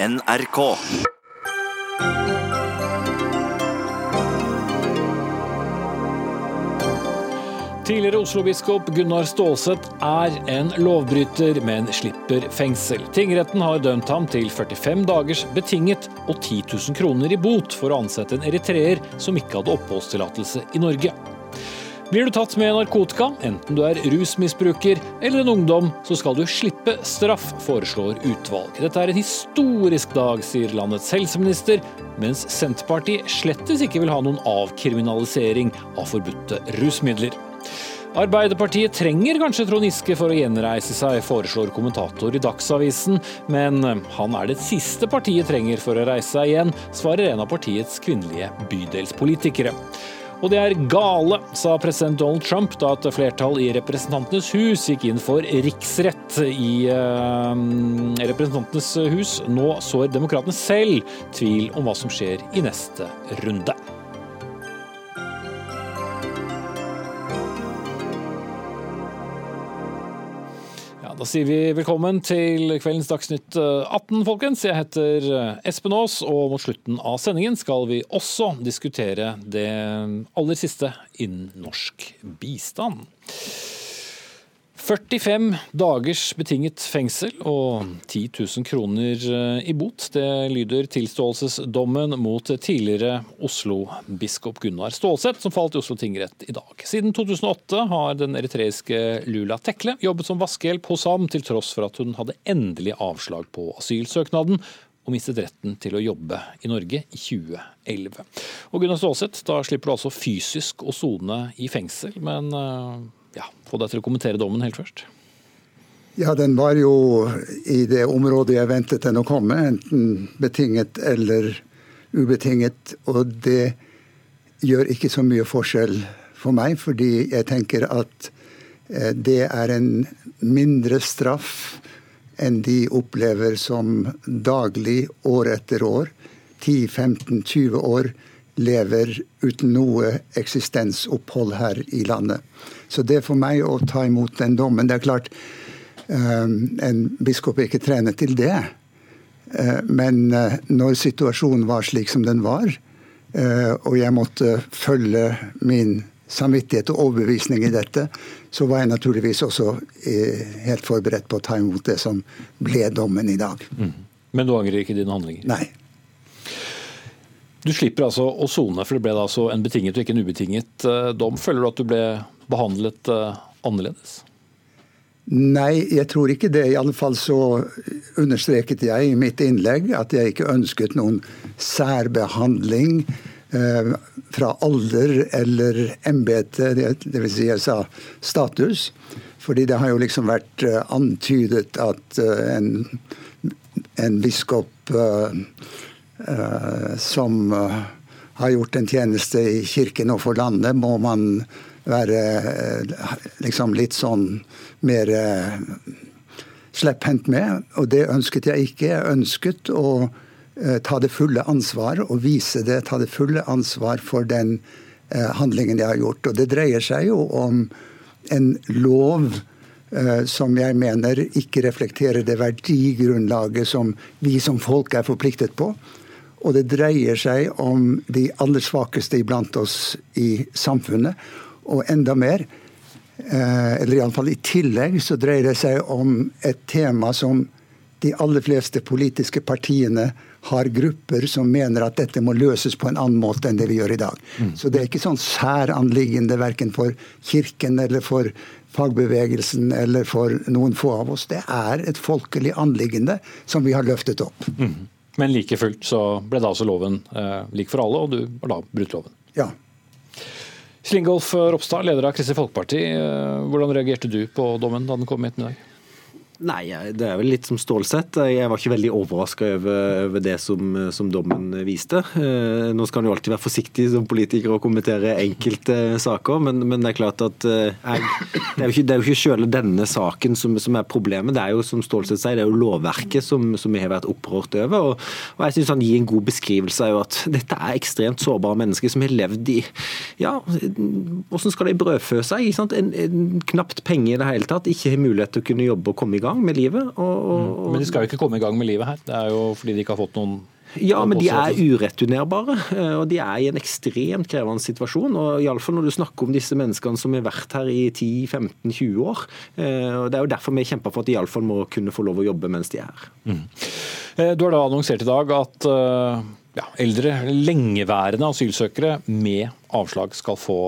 NRK. Tidligere Oslo-biskop Gunnar Stålseth er en lovbryter, men slipper fengsel. Tingretten har dømt ham til 45 dagers betinget og 10 000 kroner i bot for å ansette en eritreer som ikke hadde oppholdstillatelse i Norge. Blir du tatt med narkotika, enten du er rusmisbruker eller en ungdom, så skal du slippe straff, foreslår utvalg. Dette er en historisk dag, sier landets helseminister, mens Senterpartiet slettes ikke vil ha noen avkriminalisering av forbudte rusmidler. Arbeiderpartiet trenger kanskje Trond Giske for å gjenreise seg, foreslår kommentator i Dagsavisen, men han er det siste partiet trenger for å reise seg igjen, svarer en av partiets kvinnelige bydelspolitikere. Og det er gale, sa president Donald Trump da et flertall i Representantenes hus gikk inn for riksrett i eh, Representantenes hus. Nå sår demokratene selv tvil om hva som skjer i neste runde. Da sier vi velkommen til kveldens Dagsnytt 18, folkens. Jeg heter Espen Aas, og mot slutten av sendingen skal vi også diskutere det aller siste innen norsk bistand. 45 dagers betinget fengsel og 10 000 kroner i bot. Det lyder tilståelsesdommen mot tidligere Oslo-biskop Gunnar Stålseth, som falt i Oslo tingrett i dag. Siden 2008 har den eritreiske Lula Tekle jobbet som vaskehjelp hos ham, til tross for at hun hadde endelig avslag på asylsøknaden og mistet retten til å jobbe i Norge i 2011. Og Gunnar Stålseth, da slipper du altså fysisk å sone i fengsel, men ja, få deg til å kommentere dommen helt først. Ja, den var jo i det området jeg ventet den å komme, enten betinget eller ubetinget. Og det gjør ikke så mye forskjell for meg, fordi jeg tenker at det er en mindre straff enn de opplever som daglig, år etter år, 10-15-20 år, lever uten noe eksistensopphold her i landet. Så det er for meg å ta imot den dommen. Det er klart, en biskop er ikke trenet til det. Men når situasjonen var slik som den var, og jeg måtte følge min samvittighet og overbevisning i dette, så var jeg naturligvis også helt forberedt på å ta imot det som ble dommen i dag. Mm. Men du angrer ikke dine handlinger? Nei. Du slipper altså å sone, for det ble altså en betinget og ikke en ubetinget dom. Føler du at du ble behandlet annerledes? Nei, jeg tror ikke det. I alle fall så understreket jeg i mitt innlegg at jeg ikke ønsket noen særbehandling eh, fra alder eller embete, dvs. Si jeg sa status. Fordi det har jo liksom vært antydet at en, en biskop eh, som har gjort en tjeneste i kirken og for landet, må man være liksom litt sånn mer slepphendt med. Og det ønsket jeg ikke. Jeg ønsket å ta det fulle ansvar og vise det, ta det fulle ansvar for den handlingen jeg har gjort. Og det dreier seg jo om en lov som jeg mener ikke reflekterer det verdigrunnlaget som vi som folk er forpliktet på. Og det dreier seg om de aller svakeste iblant oss i samfunnet. Og enda mer, eller iallfall i tillegg, så dreier det seg om et tema som de aller fleste politiske partiene har grupper som mener at dette må løses på en annen måte enn det vi gjør i dag. Mm. Så det er ikke sånn særanliggende verken for Kirken eller for fagbevegelsen eller for noen få av oss. Det er et folkelig anliggende som vi har løftet opp. Mm. Men like fullt så ble da altså loven eh, lik for alle, og du har da brutt loven? Ja. Slingolf Ropstad, leder av Kristelig Folkeparti. Hvordan reagerte du på dommen da den kom i ettermiddag? Nei, det er vel litt som Stålsett. Jeg var ikke veldig overraska over, over, det som, som, dommen viste. Nå skal en jo alltid være forsiktig som politiker og kommentere enkelte saker, men, men det er klart at jeg, det, er jo ikke, det selve denne saken som, som, er problemet. Det er jo som Stålsett sier, det er jo lovverket som, som vi har vært opprørt over. Og, og jeg syns han gir en god beskrivelse av at dette er ekstremt sårbare mennesker som har levd i Ja, hvordan skal de brødfø seg? En, en, knapt penger i det hele tatt, ikke har mulighet til å kunne jobbe og komme i gang gang med livet. Og, og, mm. Men de skal jo ikke komme i gang med livet her. Det er jo fordi de ikke har fått noen ja, men de er ureturnerbare, eh, og de er i en ekstremt krevende situasjon. og Iallfall når du snakker om disse menneskene som har vært her i 10-15-20 år. Eh, og Det er jo derfor vi kjemper for at de iallfall må kunne få lov å jobbe mens de er her. Mm. Du har da annonsert i dag at ja, eldre, lengeværende asylsøkere med avslag skal få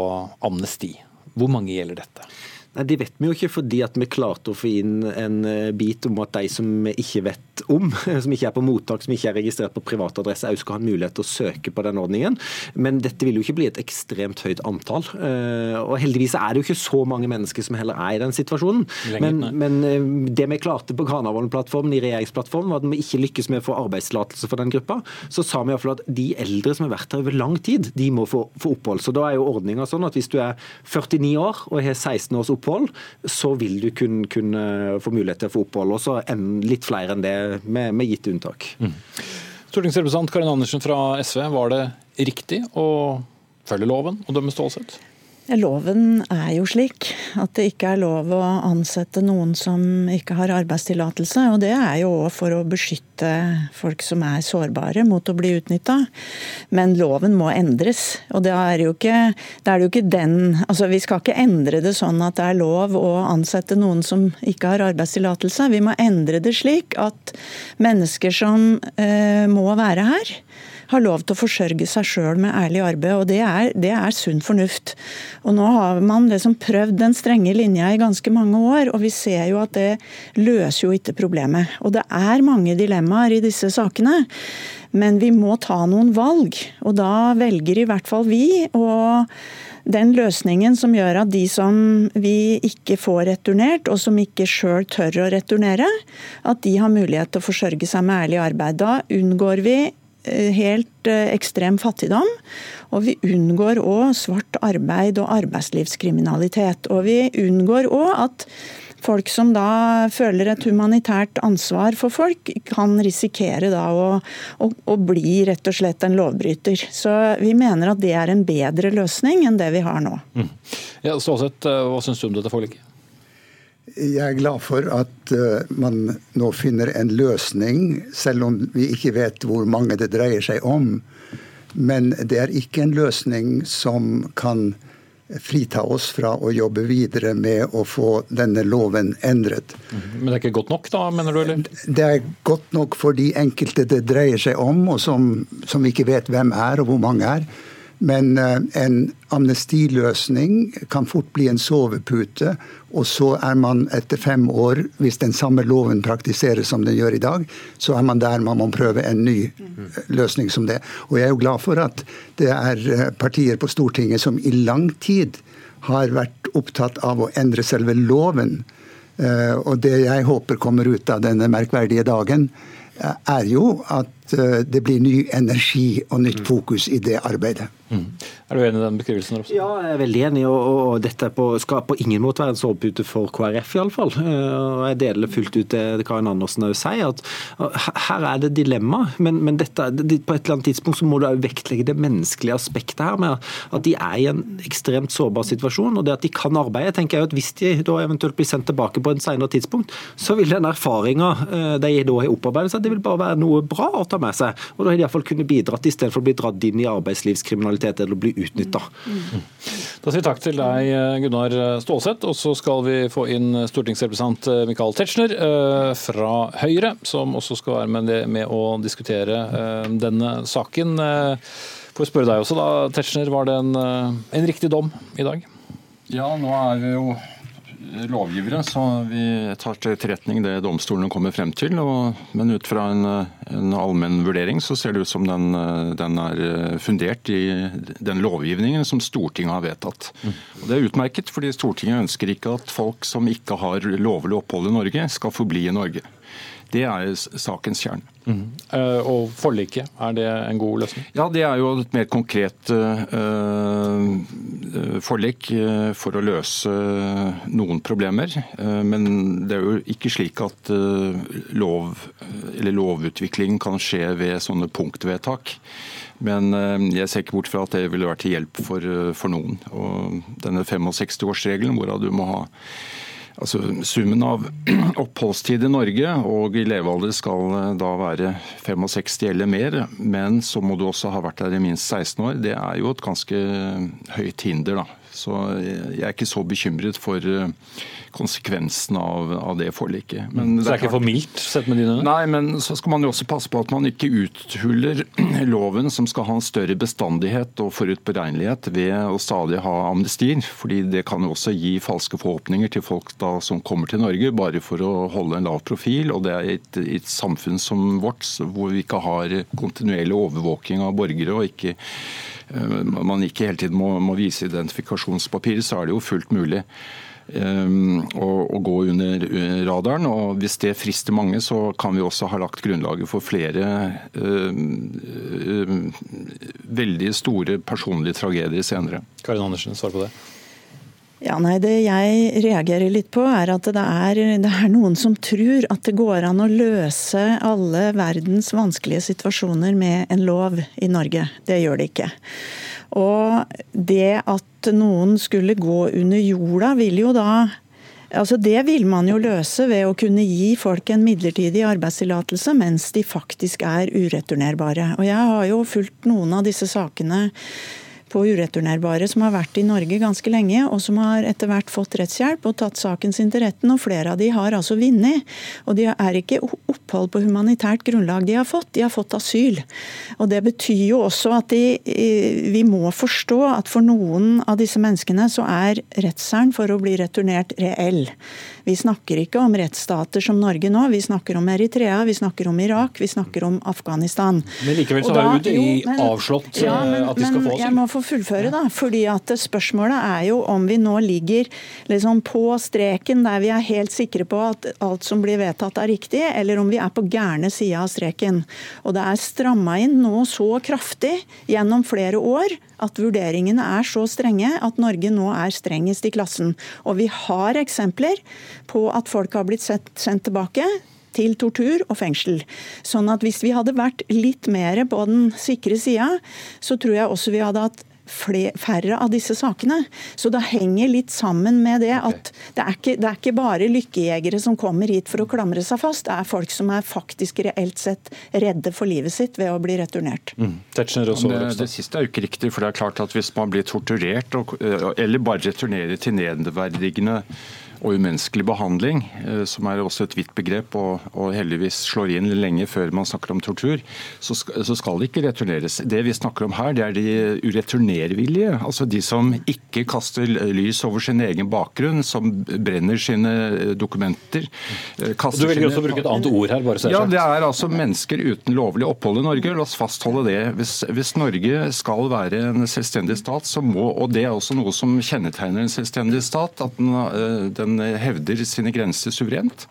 amnesti. Hvor mange gjelder dette? Nei, Det vet vi jo ikke fordi at vi klarte å få inn en eh, bit om at de som vi ikke vet om, som ikke er på mottak, som ikke er registrert på privatadresse, òg skal ha en mulighet til å søke på den ordningen. Men dette vil jo ikke bli et ekstremt høyt antall. Eh, og heldigvis er det jo ikke så mange mennesker som heller er i den situasjonen. Men, men eh, det vi klarte på Granavolden-plattformen, i regjeringsplattformen, var at vi ikke lykkes med å få arbeidstillatelse for den gruppa. Så sa vi iallfall at de eldre som har vært her over lang tid, de må få, få opphold. Så da er jo ordninga sånn at hvis du er 49 år og har 16 års opphold, opphold, så vil du kunne, kunne få mulighet til å få opphold. Og så litt flere enn det, med, med gitte unntak. Mm. Stortingsrepresentant Karin Andersen fra SV, var det riktig å følge loven og dømme Stålsett? Loven er jo slik at det ikke er lov å ansette noen som ikke har arbeidstillatelse. Og det er jo òg for å beskytte folk som er sårbare mot å bli utnytta. Men loven må endres. Og det er jo ikke, det er jo ikke den Altså vi skal ikke endre det sånn at det er lov å ansette noen som ikke har arbeidstillatelse. Vi må endre det slik at mennesker som eh, må være her, har lov til å forsørge seg sjøl med ærlig arbeid. og det er, det er, sunn fornuft. Og Nå har man liksom prøvd den strenge linja i ganske mange år, og vi ser jo at det løser jo ikke problemet. Og det er mange dilemmaer i disse sakene. Men vi må ta noen valg, og da velger i hvert fall vi å den løsningen som gjør at de som vi ikke får returnert, og som ikke sjøl tør å returnere, at de har mulighet til å forsørge seg med ærlig arbeid. Da unngår vi helt eh, ekstrem fattigdom. Og vi unngår òg svart arbeid og arbeidslivskriminalitet. Og vi unngår òg at folk som da føler et humanitært ansvar for folk, kan risikere da å, å, å, bli rett og slett en lovbryter. Så vi mener at det er en bedre løsning enn det vi har nå. Mm. Ja, Ståseth, eh, hva syns du om dette forliket? Jeg er glad for at uh, man nå finner en løsning, selv om vi ikke vet hvor mange det dreier seg om. Men det er ikke en løsning som kan frita oss fra å jobbe videre med å få denne loven endret. Men det er ikke godt nok, da, mener du? eller? Det er godt nok for de enkelte det dreier seg om, og som, som ikke vet hvem er og hvor mange er. Men eh, en amnestiløsning kan fort bli en sovepute, og så er man etter fem år, hvis den samme loven praktiseres som den gjør i dag, så er man der man må prøve en ny eh, løsning som det. Og jeg er jo glad for at det er eh, partier på Stortinget som i lang tid har vært opptatt av å endre selve loven. Og det jeg håper kommer ut av denne merkverdige dagen, er jo at det blir ny energi og nytt fokus i det arbeidet. Mm. Er du enig i den beskrivelsen? Også? Ja, jeg er veldig enig. og, og Dette på, skal på ingen måte være en sovepute for KrF, iallfall. Eh, jeg deler fullt ut det Karin Andersen òg sier, at her er det dilemma. Men, men dette, på et eller annet tidspunkt så må du òg vektlegge det menneskelige aspektet her, med at de er i en ekstremt sårbar situasjon. Og det at de kan arbeide, tenker jeg at hvis de da eventuelt blir sendt tilbake på en senere tidspunkt, så vil den erfaringa eh, de da har opparbeidet seg, det vil bare være noe bra å ta med seg. Og da har de iallfall kunnet bidratt, istedenfor å bli dratt inn i arbeidslivskriminalitet eller bli utnytta. Mm. Da sier vi takk til deg, Gunnar Stålseth. Og så skal vi få inn stortingsrepresentant Michael Tetzschner eh, fra Høyre, som også skal være med, med å diskutere eh, denne saken. Eh, får spørre deg også, da, Tetzschner. Var det en, en riktig dom i dag? Ja, nå er vi jo lovgivere, så vi tar til etterretning det domstolene kommer frem til. Og, men ut fra en, en allmenn vurdering så ser det ut som den, den, er fundert i den lovgivningen som Stortinget har vedtatt. Og Det er utmerket, fordi Stortinget ønsker ikke at folk som ikke har lovlig opphold i Norge, skal forbli i Norge. Det er sakens kjerne. Mm. Uh, og forliket, er det en god løsning? Ja, det er jo et mer konkret uh, forlik for å løse noen problemer. Men det er jo ikke slik at lov, lovutvikling kan skje ved sånne punktvedtak. Men jeg ser ikke bort fra at det ville vært til hjelp for, for noen. Og denne 65-årsregelen, hvorav du må ha Altså, Summen av oppholdstid i Norge og i levealder skal eh, da være 65 eller mer, men så må du også ha vært der i minst 16 år. Det er jo et ganske høyt hinder. da. Så jeg er ikke så bekymret for eh, konsekvensen av, av det forliket. Men så det er, ikke for mildt sett med dine øyne? Nei, men så skal man jo også passe på at man ikke uthuller loven som skal ha en større bestandighet og forutberegnelighet ved å stadig ha amnestier. fordi det kan jo også gi falske forhåpninger til folk da som kommer til Norge bare for å holde en lav profil. Og det er et, et, samfunn som vårt hvor vi ikke har kontinuerlig overvåking av borgere og ikke Eh, man ikke hele tiden må, må vise identifikasjonspapir, så er det jo fullt mulig. Å, å, gå under radaren. og Hvis det frister mange, så kan vi også ha lagt grunnlaget for flere øh, veldig store personlige tragedier senere. Karin Andersen, svar på det. Ja, nei, Det jeg reagerer litt på, er at det er, det er, noen som tror at det går an å løse alle verdens vanskelige situasjoner med en lov i Norge. Det gjør det ikke. Og det at noen skulle gå under jorda, vil jo da Altså Det vil man jo løse ved å kunne gi folk en midlertidig arbeidstillatelse mens de faktisk er ureturnerbare. Og Jeg har jo fulgt noen av disse sakene på ureturnerbare som har vært i Norge ganske lenge, og som har etter hvert fått rettshjelp og tatt saken sin til retten. og Flere av de har altså vunnet. Og de er ikke opphold på humanitært grunnlag de har fått, de har fått asyl. Og Det betyr jo også at de, vi må forstå at for noen av disse menneskene så er redselen for å bli returnert reell. Vi snakker ikke om rettsstater som Norge nå, vi snakker om Eritrea, vi snakker om Irak, vi snakker om Afghanistan. Men likevel så har UDI avslått ja, men, at de skal få asyl få fullføre, da. fordi at Spørsmålet er jo om vi nå ligger liksom på streken der vi er helt sikre på at alt som blir vedtatt er riktig, eller om vi er på gærne sida av streken. Og Det er stramma inn nå så kraftig gjennom flere år at vurderingene er så strenge at Norge nå er strengest i klassen. Og vi har eksempler på at folk har blitt sendt tilbake til tortur og fengsel. Sånn at hvis vi hadde vært litt mer på den sikre sida, så tror jeg også vi hadde hatt færre av disse sakene. Så det henger litt sammen med det at det er, ikke, det er ikke bare lykkejegere som kommer hit for å klamre seg fast, det er folk som er faktisk reelt sett redde for livet sitt ved å bli returnert. Mm. Det, det, siste er jo ikke riktig, for det er klart at hvis man blir torturert og, eller bare returnerer til nedverdigende og umenneskelig behandling, eh, som er også et vidt begrep og, og, heldigvis slår inn lenge før man snakker om tortur, så skal, så skal, det ikke returneres. Det vi snakker om her, det er de ureturnervillige. Altså de som ikke kaster lys over sin egen bakgrunn, som brenner sine eh, dokumenter. Eh, du vil også bruke et annet ord her, bare så Ja, det er altså mennesker uten lovlig opphold i Norge. La oss fastholde det. Hvis, hvis Norge skal være en selvstendig stat, så må, og det er også noe som kjennetegner en selvstendig stat, at den, den den hevder sine grenser suverent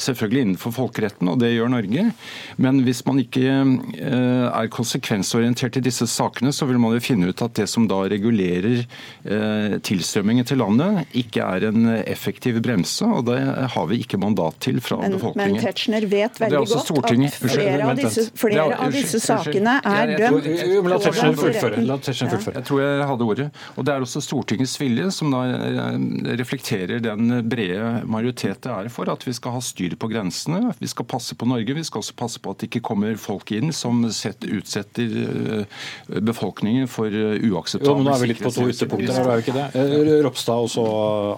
selvfølgelig innenfor folkeretten, og det gjør Norge. Men hvis man ikke eh, er konsekvensorientert i disse sakene, så vil man jo finne ut at det som da regulerer eh, tilstrømmingen til landet, ikke er en effektiv bremse, og det har vi ikke mandat til fra men, befolkningen. Men Tetzschner vet veldig godt at flere av disse, flere av disse sakene er dømt. La Tetzschner fullføre. Jeg tror jeg hadde ordet. Og Det er også Stortingets vilje som da eh, reflekterer den brede majoritet det er for at vi skal ha styr styr på grensene. Vi skal passe på Norge. Vi skal også passe på at det ikke kommer folk inn som utsetter eh, befolkningen for eh, uakseptable jo, Nå er vi litt på to ytterpunkter her, er vi ikke det? Eh, Ropstad og så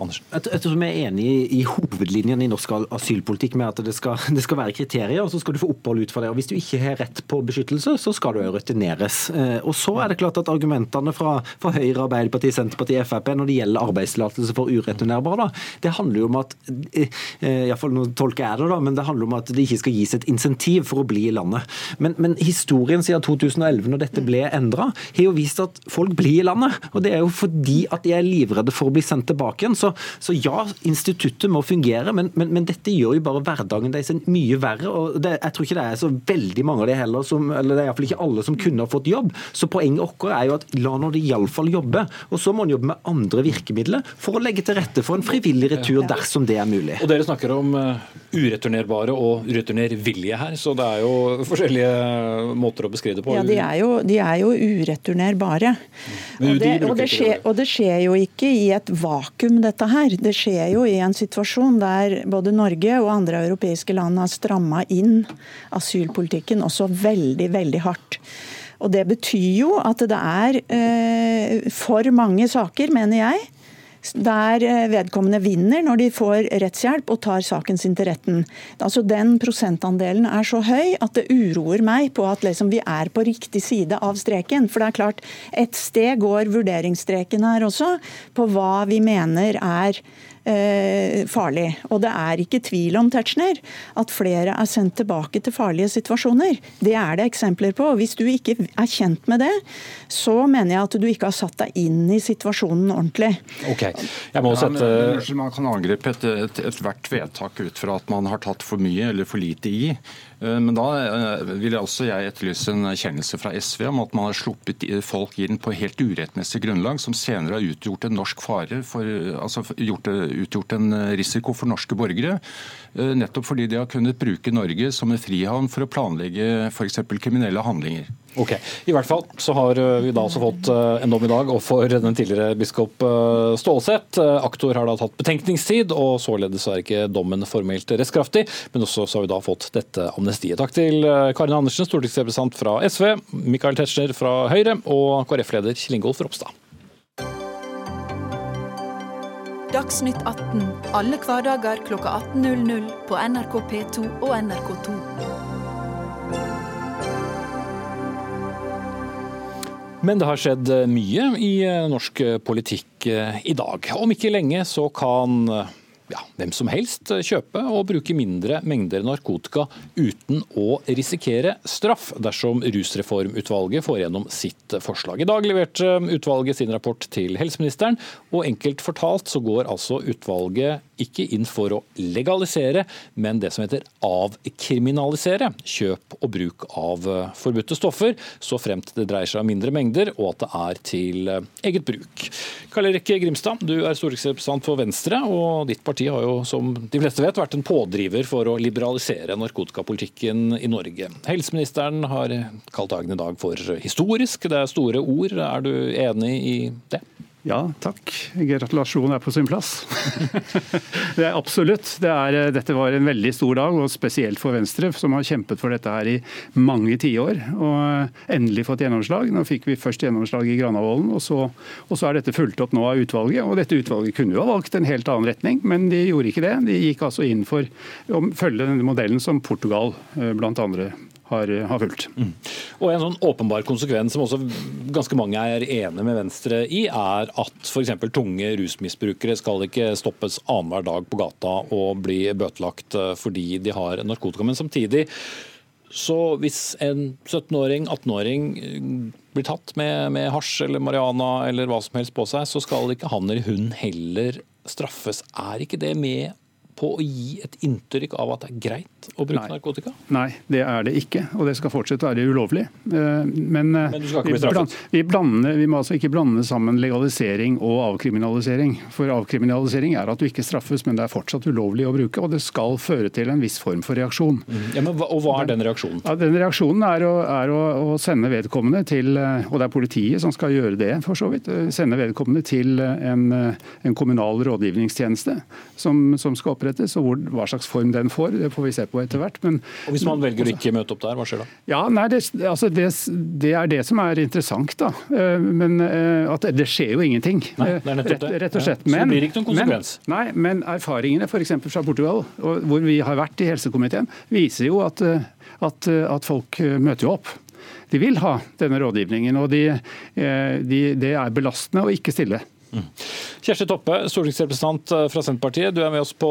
Andersen. Ettersom jeg er enig i hovedlinjen i norsk asylpolitikk med at det skal, det skal være kriterier, og så skal du få opphold ut fra det. Og Hvis du ikke har rett på beskyttelse, så skal du returneres. Og så er det klart at argumentene fra, fra Høyre, Arbeiderpartiet, Senterpartiet, Frp når det gjelder arbeidstillatelse for ureturnerbare, det handler jo om at iallfall nå tolker folk er det, da, men det handler om at det ikke skal gis et insentiv for å bli i landet. Men, men historien siden 2011, når dette ble endra, har jo vist at folk blir i landet. Og det er jo fordi at de er livredde for å bli sendt tilbake igjen. Så, så ja, instituttet må fungere, men, men, men, dette gjør jo bare hverdagen deres mye verre. og det, Jeg tror ikke det er så veldig mange av de heller som eller det er iallfall ikke alle som kunne ha fått jobb. Så poenget vårt er jo at la nå de iallfall jobbe. Og så må man jobbe med andre virkemidler for å legge til rette for en frivillig retur dersom det er mulig. Og dere snakker om eh, ureturnerbare og returnervillige her, så det er jo forskjellige måter å beskrive det på. Ja, de er jo, de er jo ureturnerbare. Og det, og, det skjer, og det skjer jo ikke i et vakuum, dette her. Det skjer jo i en situasjon der både Norge og andre europeiske land har stramma inn asylpolitikken også veldig, veldig hardt. Og Det betyr jo at det er eh, for mange saker, mener jeg, der eh, vedkommende vinner når de får rettshjelp og tar saken sin til retten. Altså Den prosentandelen er så høy at det uroer meg på at liksom vi er på riktig side av streken. For det er klart, et sted går vurderingsstreken her også, på hva vi mener er eh, farlig. Og det er ikke tvil om Tetzschner, at flere er sendt tilbake til farlige situasjoner. Det er det eksempler på. og Hvis du ikke er kjent med det, så mener jeg at du ikke har satt deg inn i situasjonen ordentlig. Ok, jeg må sette... Ja, man kan angripe ethvert et, et vedtak ut fra at man har tatt for mye eller for lite i. Eh, men da vil jeg også jeg etterlyse en erkjennelse fra SV om at man har sluppet folk inn på helt urettmessig grunnlag, som senere har utgjort en norsk fare for, altså gjort, utgjort en risiko for norske borgere. Eh, nettopp fordi de har kunnet bruke Norge som en frihavn for å planlegge f.eks. kriminelle handlinger. Ok, I hvert fall så har vi da også fått en dom i dag overfor den tidligere biskop Stålsett. Aktor har da tatt betenkningstid, og således er ikke dommen formelt rettskraftig. Men også så har vi da fått dette amnestiet. Takk til eh, Karin Andersen, stortingsrepresentant fra SV, Michael Tetzschner fra Høyre og KrF-leder Kjell Ingolf Ropstad. Dagsnytt 18 alle hverdager kl 18.00 på NRK P2 og NRK2. Men det har skjedd mye i eh, norsk politikk eh, i dag. Om ikke lenge så kan ja, hvem som helst kjøpe og bruke mindre mengder narkotika uten å risikere straff, dersom Rusreformutvalget får gjennom sitt forslag. I dag leverte utvalget sin rapport til helseministeren, og enkelt fortalt så går altså utvalget ikke inn for å legalisere, men det som heter avkriminalisere kjøp og bruk av forbudte stoffer, så fremt det dreier seg om mindre mengder og at det er til eget bruk. Karl Erik Grimstad, du er stortingsrepresentant for Venstre, og ditt parti Arbeiderpartiet har jo, som de fleste vet, vært en pådriver for å liberalisere narkotikapolitikken i Norge. Helseministeren har kalt dagen i dag for historisk. Det er store ord. Er du enig i det? Ja, takk. Gratulasjon er på sin plass. det er absolutt. Det er, eh, dette var en veldig stor dag, og spesielt for Venstre, som har kjempet for dette her i mange tiår. Og eh, endelig fått gjennomslag. Nå fikk vi først gjennomslag i Granavolden, og og så er dette fulgt opp nå av utvalget. Og dette utvalget kunne jo ha valgt en helt annen retning, men de gjorde ikke det. De gikk altså inn for å følge denne modellen som Portugal eh, blant andre har, har fulgt. Mm. Og En sånn åpenbar konsekvens som også ganske mange er enig med Venstre i, er at f.eks. tunge rusmisbrukere skal ikke stoppes annenhver dag på gata og bli bøtelagt eh, fordi de har narkotika. Men samtidig, så hvis en 17-åring, 18-åring eh, blir tatt med, med hasj eller marihuana eller hva som helst på seg, så skal ikke han eller hun heller straffes. Er ikke det med på å gi et inntrykk av at det er greit å bruke Nei. narkotika? Nei, det er det ikke. Og det skal fortsette å være ulovlig. Eh, men, eh, Men bli straffet? Vi, blander, vi må altså ikke blande sammen legalisering og avkriminalisering. For avkriminalisering er at du ikke straffes, men det er fortsatt ulovlig å bruke. Og det skal føre til en viss form for reaksjon. Mm. Ja, men, og hva er den reaksjonen? Ja, den reaksjonen er, å, er å, å, sende vedkommende til eh, Og det er politiet som skal gjøre det, for så vidt. Sende vedkommende til en, en kommunal rådgivningstjeneste som, som skal opprette opprettes, og hvor, hva slags form den får, det får vi se på etter hvert. Men, og Hvis man velger å ikke møte opp der, hva skjer da? Ja, nei, det, altså det, det, er det som er interessant. da. Eh, men eh, at det skjer jo ingenting. Nei, det er nettopp det. Rett, rett og slett. Ja, så det blir ikke noen konsekvens? Men, nei, men erfaringene f.eks. fra Portugal, hvor vi har vært i helsekomiteen, viser jo at, eh, at, at folk møter jo opp de vil ha denne rådgivningen. og de, de, Det er belastende å ikke stille. Kjersti Toppe, stortingsrepresentant eh, fra Senterpartiet, du er med oss på,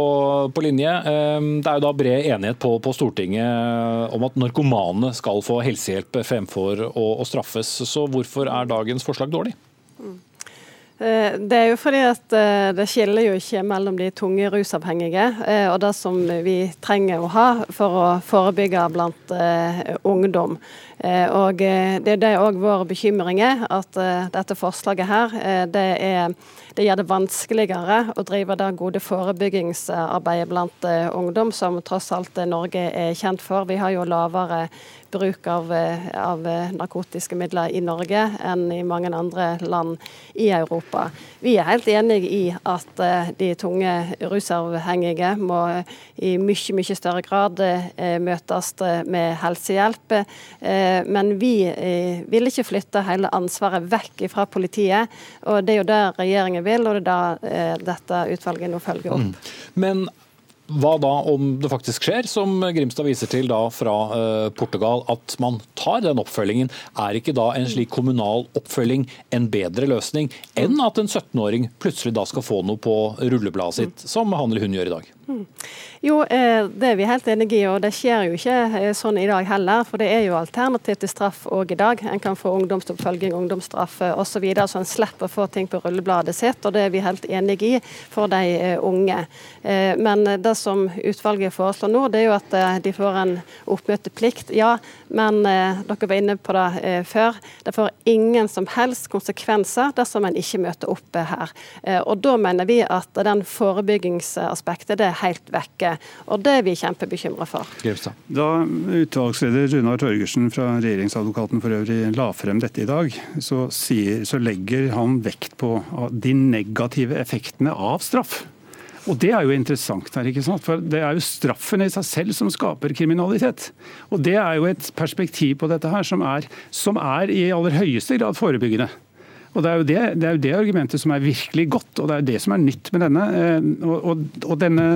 på linje. Ehm, det er jo da bred enighet på, på, Stortinget om at narkomane skal få helsehjelp fremfor å, å, straffes. Så hvorfor er dagens forslag dårlig? Eh, det er jo fordi at eh, det skiller jo ikke mellom de tunge rusavhengige eh, og det som vi trenger å ha for å forebygge blant ungdom. Og Det er det òg vår bekymring er, at dette forslaget her det, er, det gjør det vanskeligere å drive det gode forebyggingsarbeidet blant ungdom, som tross alt Norge er kjent for. Vi har jo lavere bruk av, av, narkotiske midler i Norge enn i mange andre land i Europa. Vi er helt enig i at eh, de tunge rusavhengige må i mye, mye større grad eh, møtes med helsehjelp. Eh, men vi vil ikke flytte hele ansvaret vekk fra politiet. og Det er jo det regjeringen vil, og det er det dette utvalget nå følger opp. Mm. Men hva da om det faktisk skjer, som Grimstad viser til da fra uh, Portugal, at man tar den oppfølgingen? Er ikke da en slik kommunal oppfølging en bedre løsning enn at en 17-åring plutselig da skal få noe på rullebladet sitt, som han eller hun gjør i dag? Jo, eh, det er vi helt enige i, og det skjer jo ikke eh, sånn i dag heller. For det er jo alternativ til straff òg i dag. En kan få ungdomsoppfølging, ungdomsstraff osv. Så, videre, så en slipper å få ting på rullebladet sitt, og det er vi helt enige i for de eh, unge. Men det som utvalget foreslår nå, det er jo at de får en oppmøteplikt. Ja, men dere var inne på det før. Det får ingen som helst konsekvenser dersom en ikke møter opp her. Og da mener vi at den forebyggingsaspektet det er helt vekke. Og det er vi kjempebekymra for. Da utvalgsleder Runar Torgersen fra regjeringsadvokaten for øvrig la frem dette i dag, så, sier, så legger han vekt på de negative effektene av straff. Og Det er jo interessant, her, ikke sant? for det er jo straffen i seg selv som skaper kriminalitet. Og Det er jo et perspektiv på dette her som er, som er i aller høyeste grad forebyggende. Og det er, jo det, det er jo det argumentet som er virkelig godt, og det er jo det som er nytt med denne. Eh, og, og, og denne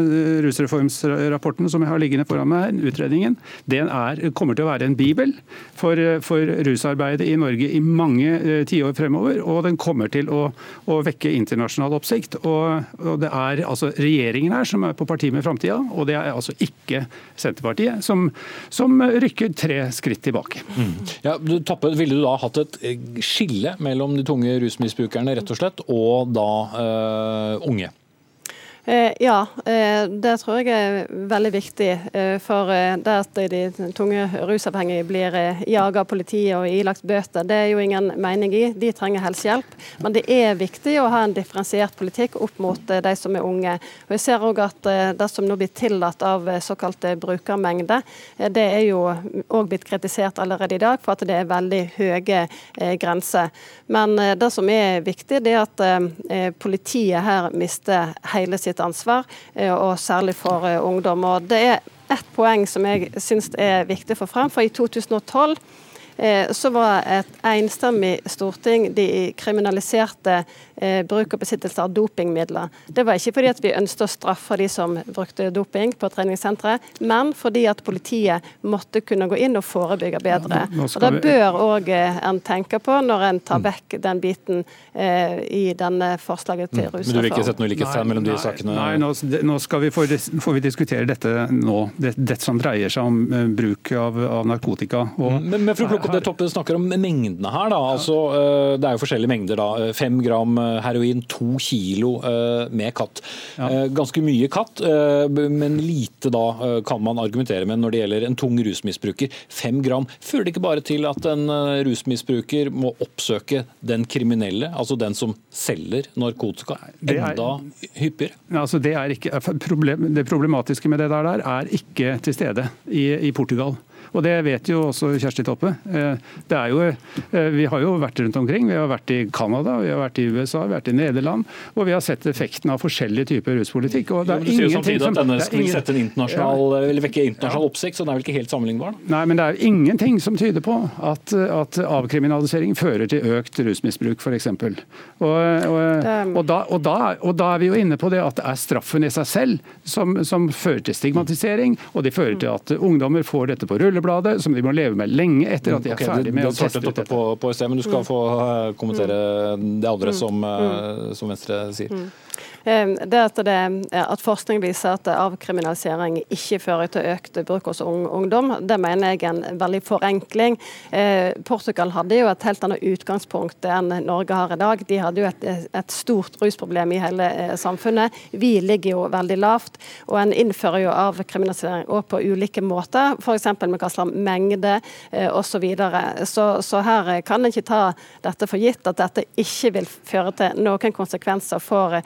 rusreformsrapporten som jeg har liggende foran meg, utredningen, den er, kommer til å være en bibel for, for rusarbeidet i Norge i mange tiår fremover. Og den kommer til å, å vekke internasjonal oppsikt. Og, og, det er altså regjeringen her som er på parti med framtida, og det er altså ikke Senterpartiet som, som rykker tre skritt tilbake. Mm. Ja, Toppe, ville du da hatt et skille mellom de tunge rusmisbrukerne, rett og slett, og da uh, unge? Eh, ja, eh, det tror jeg er veldig viktig. Eh, for det at de tunge rusavhengige blir jaget av politiet og ilagt bøter, det er jo ingen mening i. De trenger helsehjelp. Men det er viktig å ha en differensiert politikk opp mot de som er unge. Og jeg ser òg at det som nå blir tillatt av såkalte brukermengde, det er jo òg blitt kritisert allerede i dag for at det er veldig høye grenser. Men det som er viktig, det er at politiet her mister hele sitt sitt ansvar, eh, og særlig for eh, ungdom. Og det er ett poeng som jeg syns er viktig å få frem. For i 2012 Eh, så var et enstemmig storting de kriminaliserte bruk og besittelse av dopingmidler. Det var ikke fordi at vi ønsket å straffe de som brukte doping på treningssenteret, men fordi at politiet måtte kunne gå inn og forebygge bedre. Ja, og Det bør òg eh, en tenke på når en tar mm. vekk den biten eh, i denne forslaget til rusreform. Mm. Men du vil ikke sette noe likhetstegn mellom de sakene? Nei, nå, nå skal vi får, får vi diskutere dette nå. Dette det som dreier seg om bruk av, av narkotika. Og, mm. men, men for å plukke det Toppe snakker om mengdene her. Da. Altså, uh, det er jo forskjellige mengder. da. Fem gram eh, heroin, to kilo eh, med katt. Ja. Ganske mye katt, men lite da kan man argumentere med når det gjelder en tung rusmisbruker. Fem gram fører det ikke bare til at en rusmisbruker må oppsøke den kriminelle, altså den som selger narkotika, enda hyppigere? Altså det, ikke, problem, det, problematiske med det der er ikke til stede i, i Portugal. Og det vet jo også Kjersti Toppe. Eh, det er jo, eh, vi har jo vært rundt omkring. Vi har vært i Canada, vi har vært i USA, vi har vært i Nederland. Og vi har sett effekten av forskjellige typer ruspolitikk. Og det er jo, ingenting som, at denne skal ingen, sette en internasjonal, ja, eller vekke internasjonal ja. oppsikt, så den er vel ikke helt sammenlignbar? Nei, men det er ingenting som tyder på at, at avkriminalisering fører til økt rusmisbruk, f.eks. Og, og, og, da, og, da, og da er vi jo inne på det at det er straffen i seg selv som, som fører til stigmatisering, og det fører til at ungdommer får dette på rulle Dagbladet, som de må leve med lenge etter at de er okay, ferdig med å teste ut dette. På, på sted, men du skal mm. få eh, kommentere det andre mm. som, mm. Eh, som Venstre sier. Det at, det, at forskning viser at avkriminalisering ikke fører til økt bruk hos ungdom, det mener jeg er en veldig forenkling. Portugal hadde jo et helt annet utgangspunkt enn Norge har i dag. De hadde jo et, et stort rusproblem i hele samfunnet. Vi ligger jo veldig lavt, og en innfører jo avkriminalisering òg på ulike måter, f.eks. med hva slags mengde osv. Så, så Så her kan en ikke ta dette for gitt, at dette ikke vil føre til noen konsekvenser for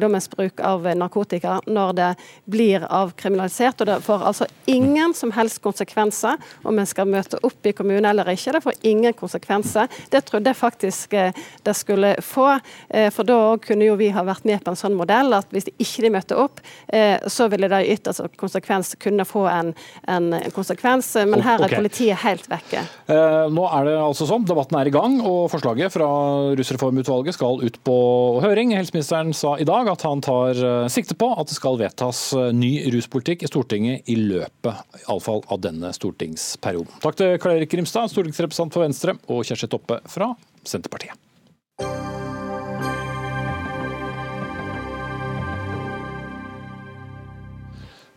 ungdommens bruk av narkotika når det blir avkriminalisert. Og det får altså ingen som helst konsekvenser om en skal møte opp i kommunen eller ikke. Det får ingen konsekvenser. Det trodde jeg faktisk det skulle få, for da kunne jo vi ha vært med på en sånn modell at hvis de ikke møtte opp, så ville det i ytterste konsekvens kunne få en, en konsekvens. Men her er politiet helt vekke. Eh, nå er det altså sånn, debatten er i gang, og forslaget fra rusreformutvalget skal ut på høring. Helseministeren sa i dag at han tar eh, sikte på at det skal vedtas eh, ny ruspolitikk i Stortinget i løpet iallfall av denne stortingsperioden. Takk til Karl Erik Grimstad, stortingsrepresentant for Venstre, og Kjersti Toppe fra Senterpartiet.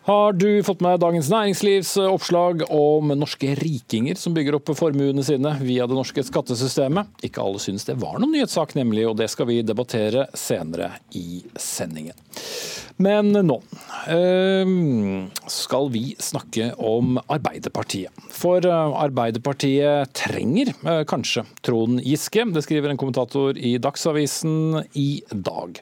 Har du fått med Dagens Næringslivs oppslag om norske rikinger som bygger opp formuene sine via det norske skattesystemet? Ikke alle synes det var noen nyhetssak, nemlig, og det skal vi debattere senere i sendingen. Men nå øh, skal vi snakke om Arbeiderpartiet. For eh, Arbeiderpartiet trenger kanskje Trond Giske. Det skriver en kommentator i Dagsavisen i dag.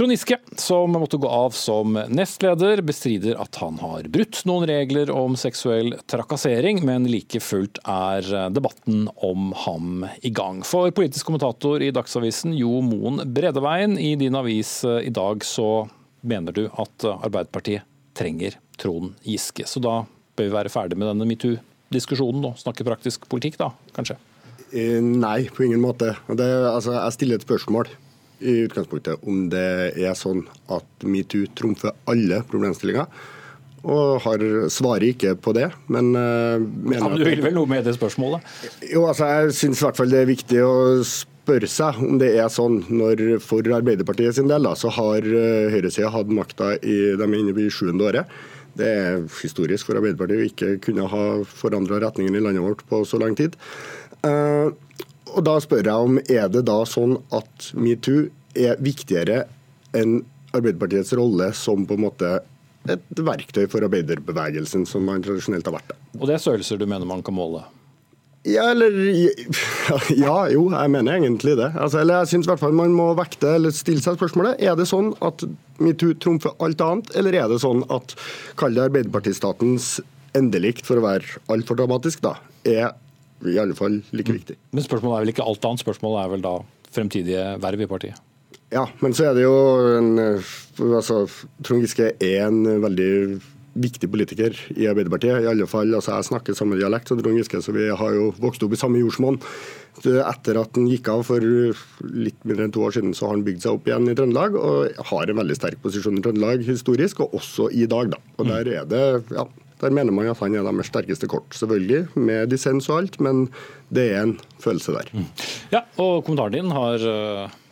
Trond Giske, som måtte gå av som nestleder, bestrider at han har brutt noen regler om seksuell trakassering, men like fullt er debatten om ham i gang. For politisk kommentator i Dagsavisen Jo Moen Bredeveien, i din avis eh, i dag så mener du at Arbeiderpartiet trenger Trond Giske. Så da bør vi være ferdig med denne metoo-diskusjonen og snakke praktisk politikk, da, kanskje? Eh, nei, på ingen måte. Det, altså, jeg stiller et spørsmål i utgangspunktet om det er sånn at metoo trumfer alle problemstillinger. Og har, svarer ikke på det, men uh, mener ja, men Du vil vel noe med det spørsmålet? Jo, altså jeg syns i hvert fall det er viktig å spørre seg om det er sånn når for Arbeiderpartiet sin del da, så har uh, høyresida hatt makta i de er inne i sjuende året. Det er historisk for Arbeiderpartiet å ikke kunne ha forandra retningen i landet vårt på så lang tid. Uh, og da spør jeg om er det da sånn at metoo er viktigere enn Arbeiderpartiets rolle som på en måte et verktøy for arbeiderbevegelsen, som man tradisjonelt har vært. Og det er størrelser du mener man kan måle? Ja, eller Ja, jo, jeg mener egentlig det. Altså, eller jeg syns i hvert fall man må vekte eller stille seg spørsmålet. Er det sånn at metoo trumfer alt annet, eller er det sånn at kall det Arbeiderpartistatens endelikt, for å være altfor dramatisk, da, er i alle fall like viktig. Men spørsmålet er vel ikke alt annet, spørsmålet er vel da fremtidige verv i partiet? Ja, men så er det jo en, altså, Trond Giske er en veldig viktig politiker i Arbeiderpartiet. I alle fall, altså Jeg snakker samme dialekt som Trond Giske, så vi har jo vokst opp i samme jordsmonn. Etter at han gikk av for litt mindre enn to år siden, så har han bygd seg opp igjen i Trøndelag og har en veldig sterk posisjon i Trøndelag historisk, og også i dag. da. Og Der er det ja, der mener man at han er deres sterkeste kort. Selvfølgelig med dissens og alt, men det er en følelse der. Mm. Ja, og kommentaren din har,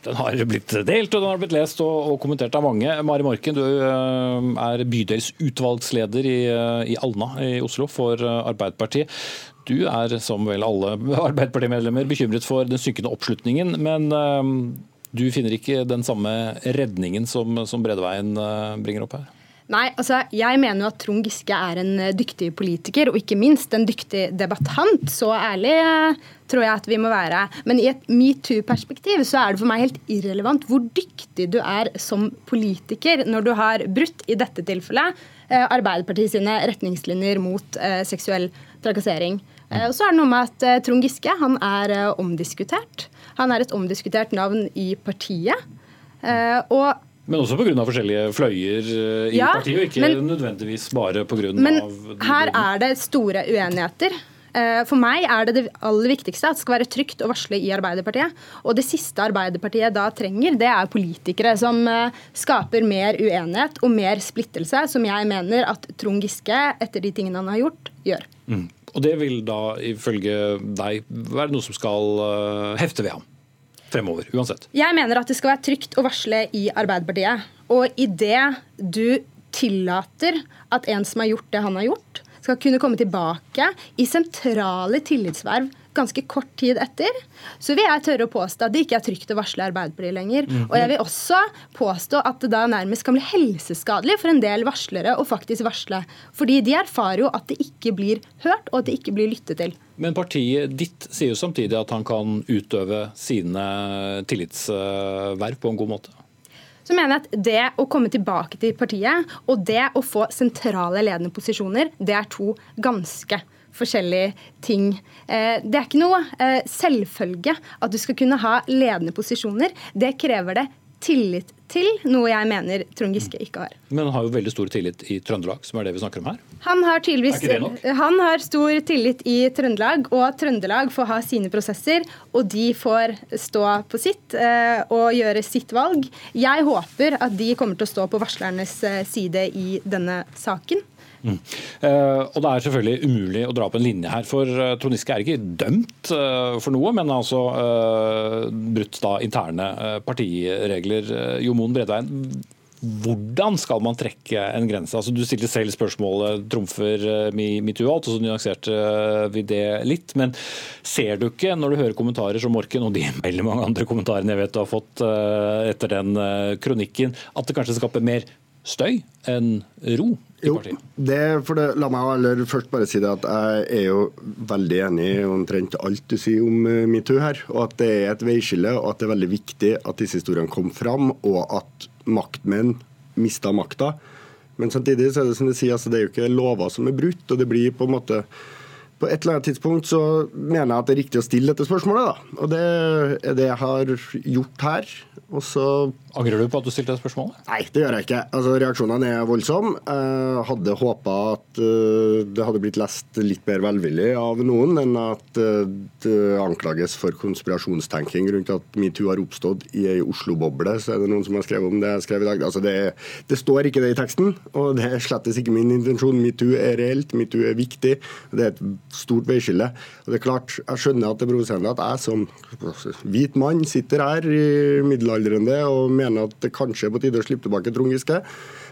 den har blitt delt og den har blitt lest og, og kommentert av mange. Mari Morken, du øh, er bydelsutvalgsleder i, øh, i Alna i Oslo for Arbeiderpartiet. Du er, som vel alle Arbeiderpartimedlemmer, bekymret for den synkende oppslutningen. Men du finner ikke den samme redningen som, som Bredeveien bringer opp her? Nei, altså jeg mener jo at Trond Giske er en eh, dyktig politiker, og ikke minst en dyktig debattant. Så ærlig eh, tror jeg at vi må være. Men i et metoo-perspektiv så er det for meg helt irrelevant hvor dyktig du er som politiker når du har brutt, i dette tilfellet, eh, Arbeiderpartiet sine retningslinjer mot seksuell trakassering. Og så er det noe med at Trond Giske han er omdiskutert. Han er et omdiskutert navn i partiet. Og men også pga. forskjellige fløyer eh, i ja, partiet, og ikke men, nødvendigvis bare pga. Men her er det store uenigheter. Eh, for meg er det det aller viktigste at det skal være trygt å varsle i Arbeiderpartiet. Og det siste Arbeiderpartiet da trenger, det er politikere som eh, skaper mer uenighet og mer splittelse, som jeg mener at Trond Giske, etter de tingene han har gjort, gjør. Mm. Og det vil da ifølge deg være noe som skal hefte ved ham? Fremover, uansett? Jeg mener at det skal være trygt å varsle i Arbeiderpartiet. Og idet du tillater at en som har gjort det han har gjort, skal kunne komme tilbake i sentrale tillitsverv ganske kort tid etter, så vil jeg tørre å påstå at det ikke er trygt å varsle Arbeiderpartiet lenger. Og jeg vil også påstå at det da nærmest kan bli helseskadelig for en del varslere å faktisk varsle. Fordi de erfarer jo at det ikke blir hørt, og at det ikke blir lyttet til. Men partiet ditt sier jo samtidig at han kan utøve sine tillitsverv på en god måte. Så mener jeg at det å komme tilbake til partiet og det å få sentrale ledende posisjoner, det er to ganske forskjellige ting. Eh, det er ikke noe eh, selvfølge at du skal kunne ha ledende posisjoner. Det krever det tillit til, noe jeg mener Trond Giske ikke har. Men han har jo veldig stor tillit i Trøndelag, som er det vi snakker om her. Han har, han har stor tillit i Trøndelag, og Trøndelag får ha sine prosesser. Og de får stå på sitt eh, og gjøre sitt valg. Jeg håper at de kommer til å stå på varslernes side i denne saken. Mm. Eh, og Det er selvfølgelig umulig å dra opp en linje her, for uh, Trond Giske er ikke dømt eh, for noe, men altså eh, brutt da interne eh, partiregler. Jo Moen Bredveien, hvordan skal man trekke en grense? Altså, du stilte selv spørsmålet trumfer metoo alt, og så nyanserte vi det litt. Men ser du ikke, når du hører kommentarer som Morken, og de veldig mange andre kommentarene jeg vet du har fått etter den kronikken, at det kanskje skaper mer støy enn ro i partiet? Det, for det, la meg først bare si det at jeg er jo veldig enig i omtrent alt du sier om eh, metoo her. Og at det er et veiskille, og at det er veldig viktig at disse historiene kom fram, og at maktmenn mista makta. Men samtidig så er det som du sier, altså det er jo ikke lover som er brutt, og det blir på en måte på et eller annet tidspunkt så mener jeg at det er riktig å stille dette spørsmålet. da. Og det er det jeg har gjort her. Og så Angrer du på at du stilte spørsmålet? Nei, det gjør jeg ikke. Altså, Reaksjonene er voldsomme. Jeg hadde håpa at uh, det hadde blitt lest litt mer velvillig av noen enn at uh, det anklages for konspirasjonstenking rundt at metoo har oppstått i ei Oslo-boble. Så er det noen som har skrevet om det jeg skrev i dag. Altså, det, det står ikke det i teksten, og det er slettes ikke min intensjon. Metoo er reelt, metoo er viktig. Det er et stort veiskille. Og det er klart, Jeg skjønner at det er provoserende at jeg som hvit mann sitter her i middelaldrende og mener at det kanskje er på tide å slippe tilbake Trond Giske.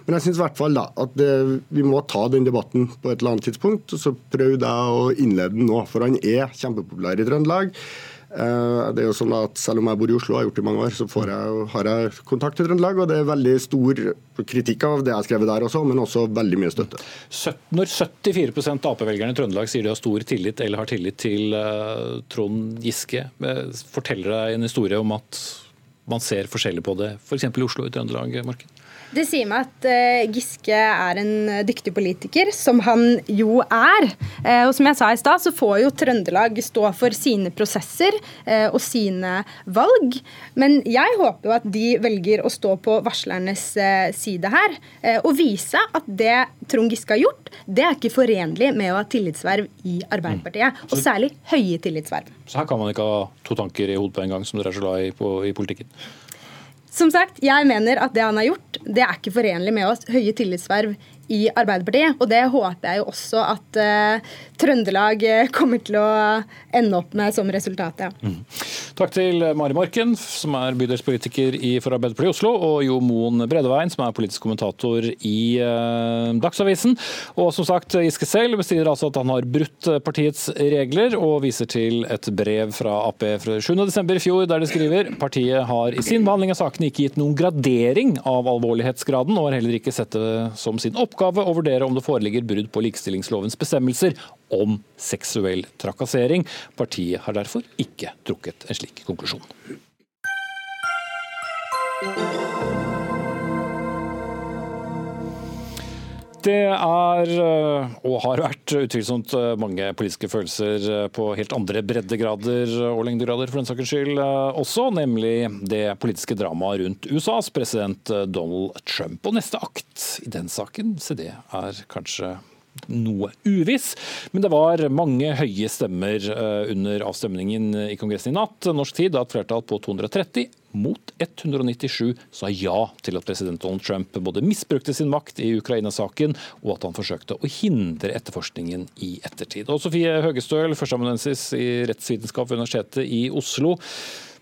Men jeg syns i hvert fall da at det, vi må ta den debatten på et eller annet tidspunkt. og Så prøvde jeg å innlede den nå, for han er kjempepopulær i Trøndelag. Eh, Det er jo sånn at Selv om jeg bor i Oslo og har gjort det i mange år, så jeg, har jeg kontakt i Trøndelag. Og det er veldig stor kritikk av det jeg har skrevet der også, men også veldig mye støtte. Når 74 av Ap-velgerne i Trøndelag sier de har stor tillit eller har tillit til eh, Trond Giske, eh, forteller deg en historie om at man ser forskjellig på det, f.eks. i Oslo og i Trøndelag? Marken? Det sier meg at eh, Giske er en eh, dyktig politiker, som han jo er. Eh, og som jeg sa i stad, så får jo Trøndelag stå for sine prosesser og sine valg. Men jeg håper jo at de velger å stå på varslernes side her, og vise at det Trond Giske har gjort, det er ikke forenlig med å ha tillitsverv i Arbeiderpartiet. Og særlig høye tillitsverv. Så her kan man ikke ha to tanker i hodet på en gang, som dere er så glad i på, i politikken. Som sagt, jeg mener at det han har gjort, det er ikke forenlig med å høye tillitsverv i Arbeiderpartiet. Og det håper jeg jo også at uh, Trøndelag eh, kommer til å ende opp med som resultat. Ja. Takk til Mari Morken, som er bydelspolitiker i for Arbeiderpartiet i Oslo, og Jo Moen Bredeveien, som er politisk kommentator i uh, Dagsavisen. Og som sagt, Giske selv bestrider altså at han har brutt partiets regler, og viser til et brev fra Ap fra 7.12. i fjor, der de skriver partiet har i sin behandling av sakene ikke gitt noen gradering av alvorlighetsgraden, og har heller ikke sett det som sin oppgave å vurdere om det foreligger brudd på likestillingslovens bestemmelser om seksuell trakassering. Partiet har derfor ikke trukket en slik konklusjon. Det er, øh, og har vært, utvilsomt øh, mange politiske følelser øh, på helt andre breddegrader og lengdegrader for den saks skyld også, nemlig det politiske dramaet rundt USAs president Donald Trump. Og neste akt i den saken, se det er kanskje noe uviss, men det var mange høye stemmer øh, under avstemningen i Kongressen i natt. Norsk tid da et flertall på 230 mot 197 sa ja til at president Donald Trump både misbrukte sin makt i Ukraina-saken, og at han forsøkte å hindre etterforskningen i ettertid. Og Sofie Høgestøl, førsteamanuensis i rettsvitenskap ved Universitetet i Oslo.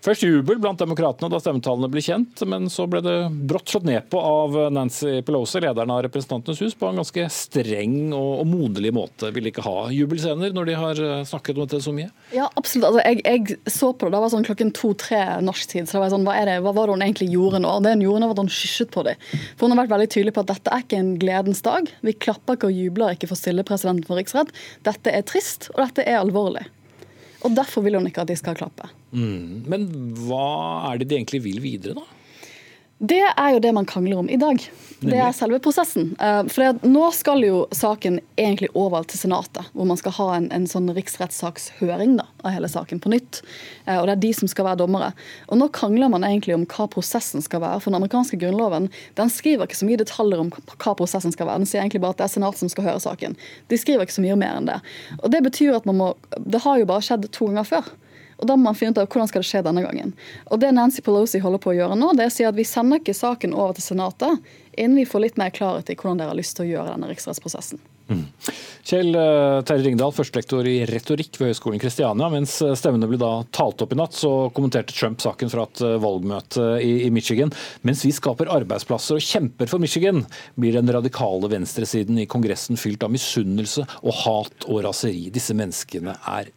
Først jubel blant demokratene da stemmetallene ble kjent, men så ble det brått slått ned på av Nancy Pelosi, lederen av Representantenes hus, på en ganske streng og, og moderlig måte. Ville ikke ha jubelscener når de har eh, snakket om dette så mye? Ja, absolutt. Altså, jeg, jeg, så på det, det var sånn klokken to-tre norsk tid. så det var sånn, hva, det, hva var det hun egentlig gjorde nå? Det hun gjorde, nå, var at hun skysjet på dem. For hun har vært veldig tydelig på at dette er ikke en gledens dag. Vi klapper ikke og jubler ikke for stille presidenten for riksrett. Dette er trist, og dette er alvorlig. Og Derfor vil hun ikke at de skal klappe. Mm. Men hva er det de egentlig vil videre, da? Det er jo det man krangler om i dag. Det er selve prosessen. Eh, for Nå skal jo saken egentlig over til Senatet, hvor man skal ha en, en sånn riksrettssakshøring da, av hele saken på nytt. Eh, og Det er de som skal være dommere. Og Nå krangler man egentlig om hva prosessen skal være. For Den amerikanske grunnloven den skriver ikke så mye detaljer om hva prosessen skal være. Den sier egentlig bare at det er Senatet som skal høre saken. De skriver ikke så mye mer enn det. Og Det betyr at man må Det har jo bare skjedd to ganger før. Og Da må man finne ut av hvordan skal det skje denne gangen. Og Det Nancy Pelosi holder på å gjøre nå, det er å si at vi sender ikke saken over til Senatet innen vi får litt mer klarhet i hvordan dere har lyst til å gjøre denne riksrettsprosessen. Mm. Kjell uh, Terje Ringdal, førstelektor i retorikk ved Høgskolen Kristiania. Mens stemmene ble da talt opp i natt, så kommenterte Trump saken fra et uh, valgmøte i, Michigan. Mens vi skaper arbeidsplasser og kjemper for Michigan, blir den radikale venstresiden i Kongressen fylt av misunnelse og hat og raseri. Disse menneskene er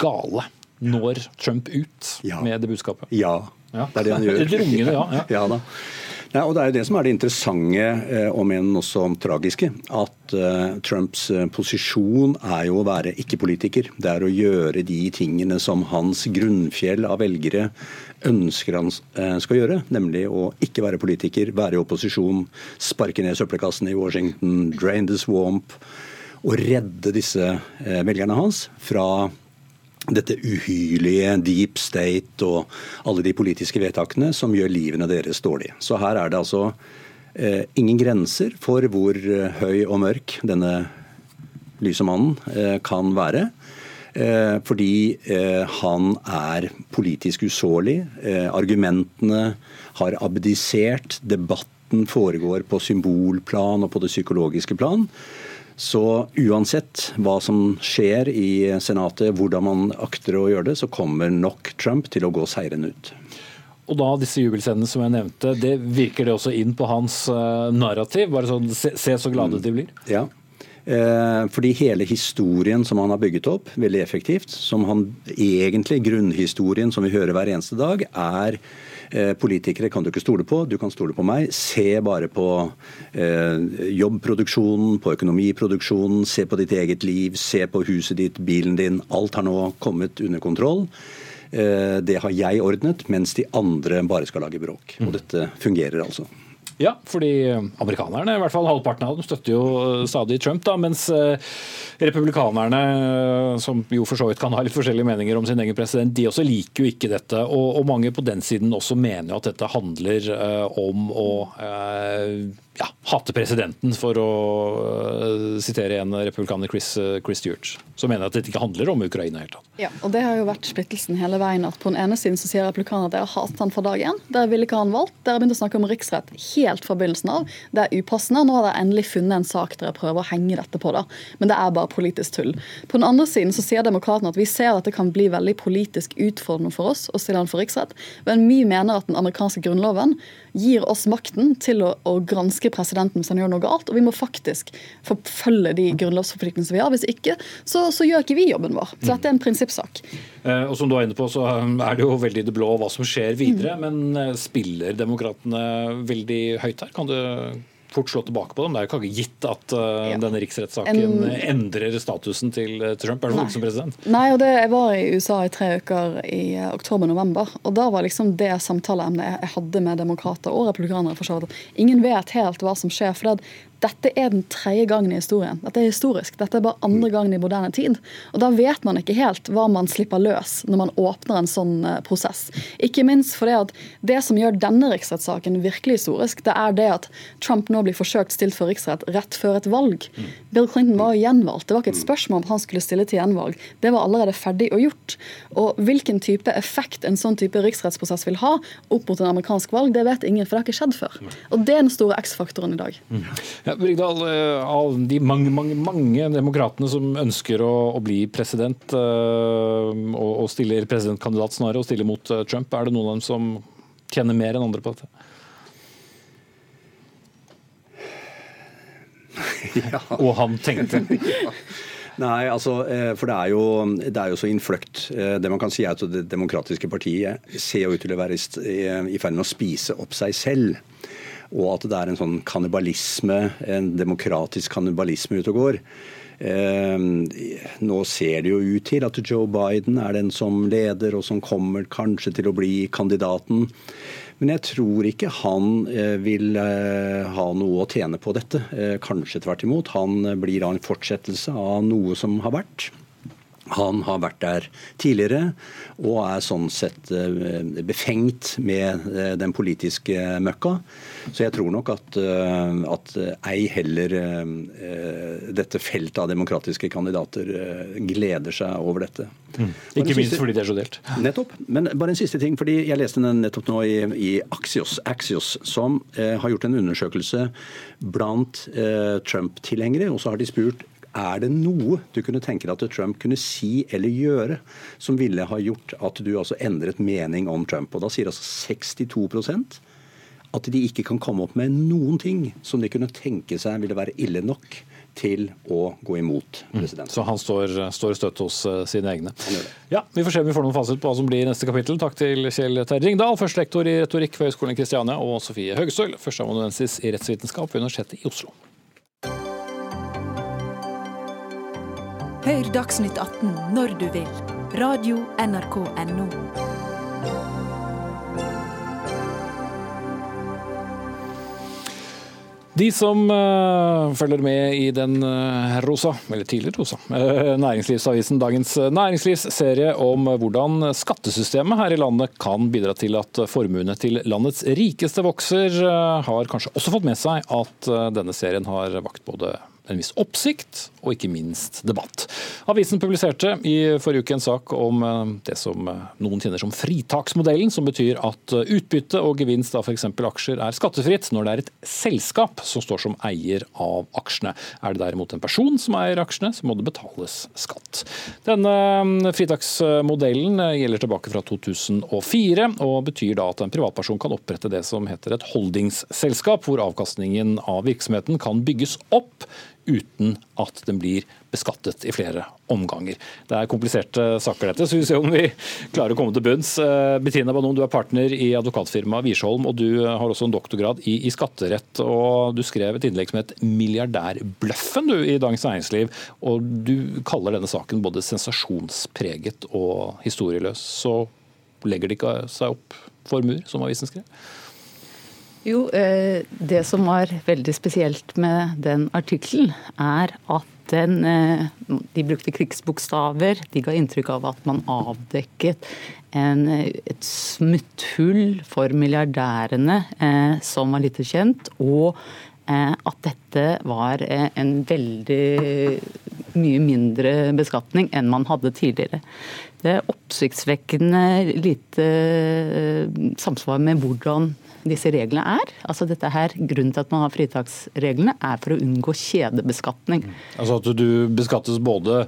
gale. Når Trump ut ja. med det budskapet? Ja, ja. det er det han gjør. Rungende, ja. ja. da. Nei, og Det er jo det som er det interessante, eh, om enn også tragiske. At uh, Trumps uh, posisjon er jo å være ikke-politiker. Det er å gjøre de tingene som hans grunnfjell av velgere ønsker han skal gjøre. Nemlig å ikke være politiker, være i opposisjon, sparke ned søppelkassene i Washington, drain the swamp. Og redde disse velgerne hans fra dette uhyrlige deep state og alle de politiske vedtakene som gjør livene deres dårlige. Så her er det altså eh, ingen grenser for hvor eh, høy og mørk denne lyse mannen eh, kan være. Eh, fordi eh, han er politisk usårlig. Eh, argumentene har abdisert. Debatten foregår på symbolplan og på det psykologiske plan. Så uansett hva som skjer i Senatet, hvordan man akter å gjøre det, så kommer nok Trump til å gå seirende ut. Og da disse jubelscenene som jeg nevnte, det virker det også inn på hans uh, narrativ? Bare sånn, se, se så glade mm. de blir? Ja. Eh, fordi hele historien som han har bygget opp, veldig effektivt, som han egentlig, grunnhistorien som vi hører hver eneste dag, er Eh, politikere kan du ikke stole på, du kan stole på meg. Se bare på eh, jobbproduksjonen, på økonomiproduksjonen, se på ditt eget liv, se på huset ditt, bilen din. Alt har nå kommet under kontroll. Eh, det har jeg ordnet, mens de andre bare skal lage bråk. Og dette fungerer altså. Ja, fordi amerikanerne, i hvert fall halvparten av dem, støtter jo stadig Trump. da, Mens republikanerne, som jo for så vidt kan ha litt forskjellige meninger om sin egen president, de også liker jo ikke dette. Og, og mange på den siden også mener jo at dette handler uh, om å uh, ja, hater presidenten, for å uh, sitere en republikaner, Chris, uh, Chris Stewart, som mener at dette ikke handler om Ukraina. helt tatt. Ja, og Det har jo vært splittelsen hele veien. at På den ene siden så sier republikanerne at dere har hatt han fra dag én. Dere ville ikke ha han valgt. Dere har begynt å snakke om riksrett helt fra begynnelsen av. Det er upassende. Nå har dere endelig funnet en sak dere prøver å henge dette på. da. Men det er bare politisk tull. På den andre siden så sier demokratene at vi ser at det kan bli veldig politisk utfordrende for oss å stille han for riksrett. Men vi mener at den amerikanske grunnloven gir oss makten til å, å granske presidenten hvis han gjør noe galt. Og vi må faktisk forfølge de grunnlovsforpliktelsene vi har. Hvis ikke, så, så, gjør ikke vi jobben vår. Så dette er en prinsippsak. Eh, og som du er inne på, så er det jo veldig det blå hva som skjer videre. Mm. Men eh, spiller demokratene veldig høyt her? Kan du fort slå tilbake på dem. Det er jo ikke gitt at uh, ja. denne riksrettssaken en... endrer statusen til Trump, er det noe som president. Nei, og det, jeg var i USA i tre uker i uh, oktober-november, og da var liksom det samtaleemnet jeg hadde med demokrater og republikanere for så vidt. Ingen vet helt hva som skjer. for det, dette er den tredje gangen i historien. Dette er historisk. Dette er bare andre mm. gangen i moderne tid. Og da vet man ikke helt hva man slipper løs når man åpner en sånn eh, prosess. Ikke minst fordi at det som gjør denne riksrettssaken virkelig historisk, det er det at Trump nå nå bli forsøkt stilt for riksrett rett før et valg. Bill Clinton var jo gjenvalgt. Det var ikke et spørsmål om han skulle stille til gjenvalg. Det var allerede ferdig og gjort. Og hvilken type effekt en sånn type riksrettsprosess vil ha opp mot en amerikansk valg, det vet ingen, for det har ikke skjedd før. Og det er den store X-faktoren i dag. Ja, Brigdal, eh, av de mange, mange, mange demokratene som ønsker å, å bli president, øh, og, og stiller presidentkandidat snarere, og stiller mot øh, Trump, er det noen av dem som tjener mer enn andre på dette? Ja. Og han tenkte. Nei, altså, eh, for det er, jo, det er jo så innfløkt. Eh, det man kan si er at Det demokratiske partiet ser jo ut til å være i ferd med å spise opp seg selv. Og at det er en sånn kannibalisme, en demokratisk kannibalisme ute og går. Eh, nå ser det jo ut til at Joe Biden er den som leder, og som kommer kanskje til å bli kandidaten. Men jeg tror ikke han eh, vil eh, ha noe å tjene på dette. Eh, kanskje tvert imot. Han blir da en fortsettelse av noe som har vært. Han har vært der tidligere og er sånn sett befengt med den politiske møkka. Så jeg tror nok at, at ei heller dette feltet av demokratiske kandidater gleder seg over dette. Mm. Ikke minst fordi det er så delt. Nettopp. Men bare en siste ting. fordi Jeg leste den nettopp nå i, i Axios, Axios, som eh, har gjort en undersøkelse blant eh, Trump-tilhengere. og så har de spurt er det noe du kunne tenke deg at Trump kunne si eller gjøre som ville ha gjort at du altså endret mening om Trump? Og Da sier altså 62% at de ikke kan komme opp med noen ting som de kunne tenke seg ville være ille nok til å gå imot presidenten. Mm. Så han står, står støtt hos uh, sine egne. Ja, Vi får se om vi får noen fasit på hva som blir neste kapittel. Takk til Kjell Terje Ringdal, førstelektor i retorikk ved Høgskolen i Kristiania, og Sofie Høgestøl, førsteamanuensis i rettsvitenskap ved Universitetet i Oslo. Hør Dagsnytt 18 når du vil. Radio NRK Radio.nrk.no. De som uh, følger med i den uh, rosa, eller tidligere rosa, uh, næringslivsavisen Dagens Næringslivs serie om hvordan skattesystemet her i landet kan bidra til at formuene til landets rikeste vokser, har kanskje også fått med seg at denne serien har vakt både en viss oppsikt og ikke minst debatt. Avisen publiserte i forrige uke en sak om eh, det som eh, noen kjenner som fritaksmodellen, som betyr at eh, utbytte og gevinst av f.eks. aksjer er skattefritt når det er et selskap som står som eier av aksjene. Er det derimot en person som eier aksjene, så må det betales skatt. Denne fritaksmodellen gjelder tilbake fra 2004, og betyr da at en privatperson kan opprette det som heter et holdingsselskap, hvor avkastningen av virksomheten kan bygges opp uten at den blir beskattet i flere omganger. Det er kompliserte saker, dette, så vi ser om vi klarer å komme til bunns. Eh, Bettina Banon, du er partner i advokatfirmaet Wiersholm, og du har også en doktorgrad i, i, skatterett. og Du skrev et innlegg som het 'Milliardærbløffen' du, i Dagens Næringsliv. og Du kaller denne saken både sensasjonspreget og historieløs. Så legger det ikke seg opp formuer, som avisen skrev? Jo, eh, Det som var veldig spesielt med den artikkelen, er at den, eh, de brukte krigsbokstaver. De ga inntrykk av at man avdekket en, et smutthull for milliardærene eh, som var lite kjent. Og at dette var en veldig mye mindre beskatning enn man hadde tidligere. Det er oppsiktsvekkende lite samsvar med hvordan disse reglene er. Altså dette her, Grunnen til at man har fritaksreglene, er for å unngå kjedebeskatning. Altså At du beskattes både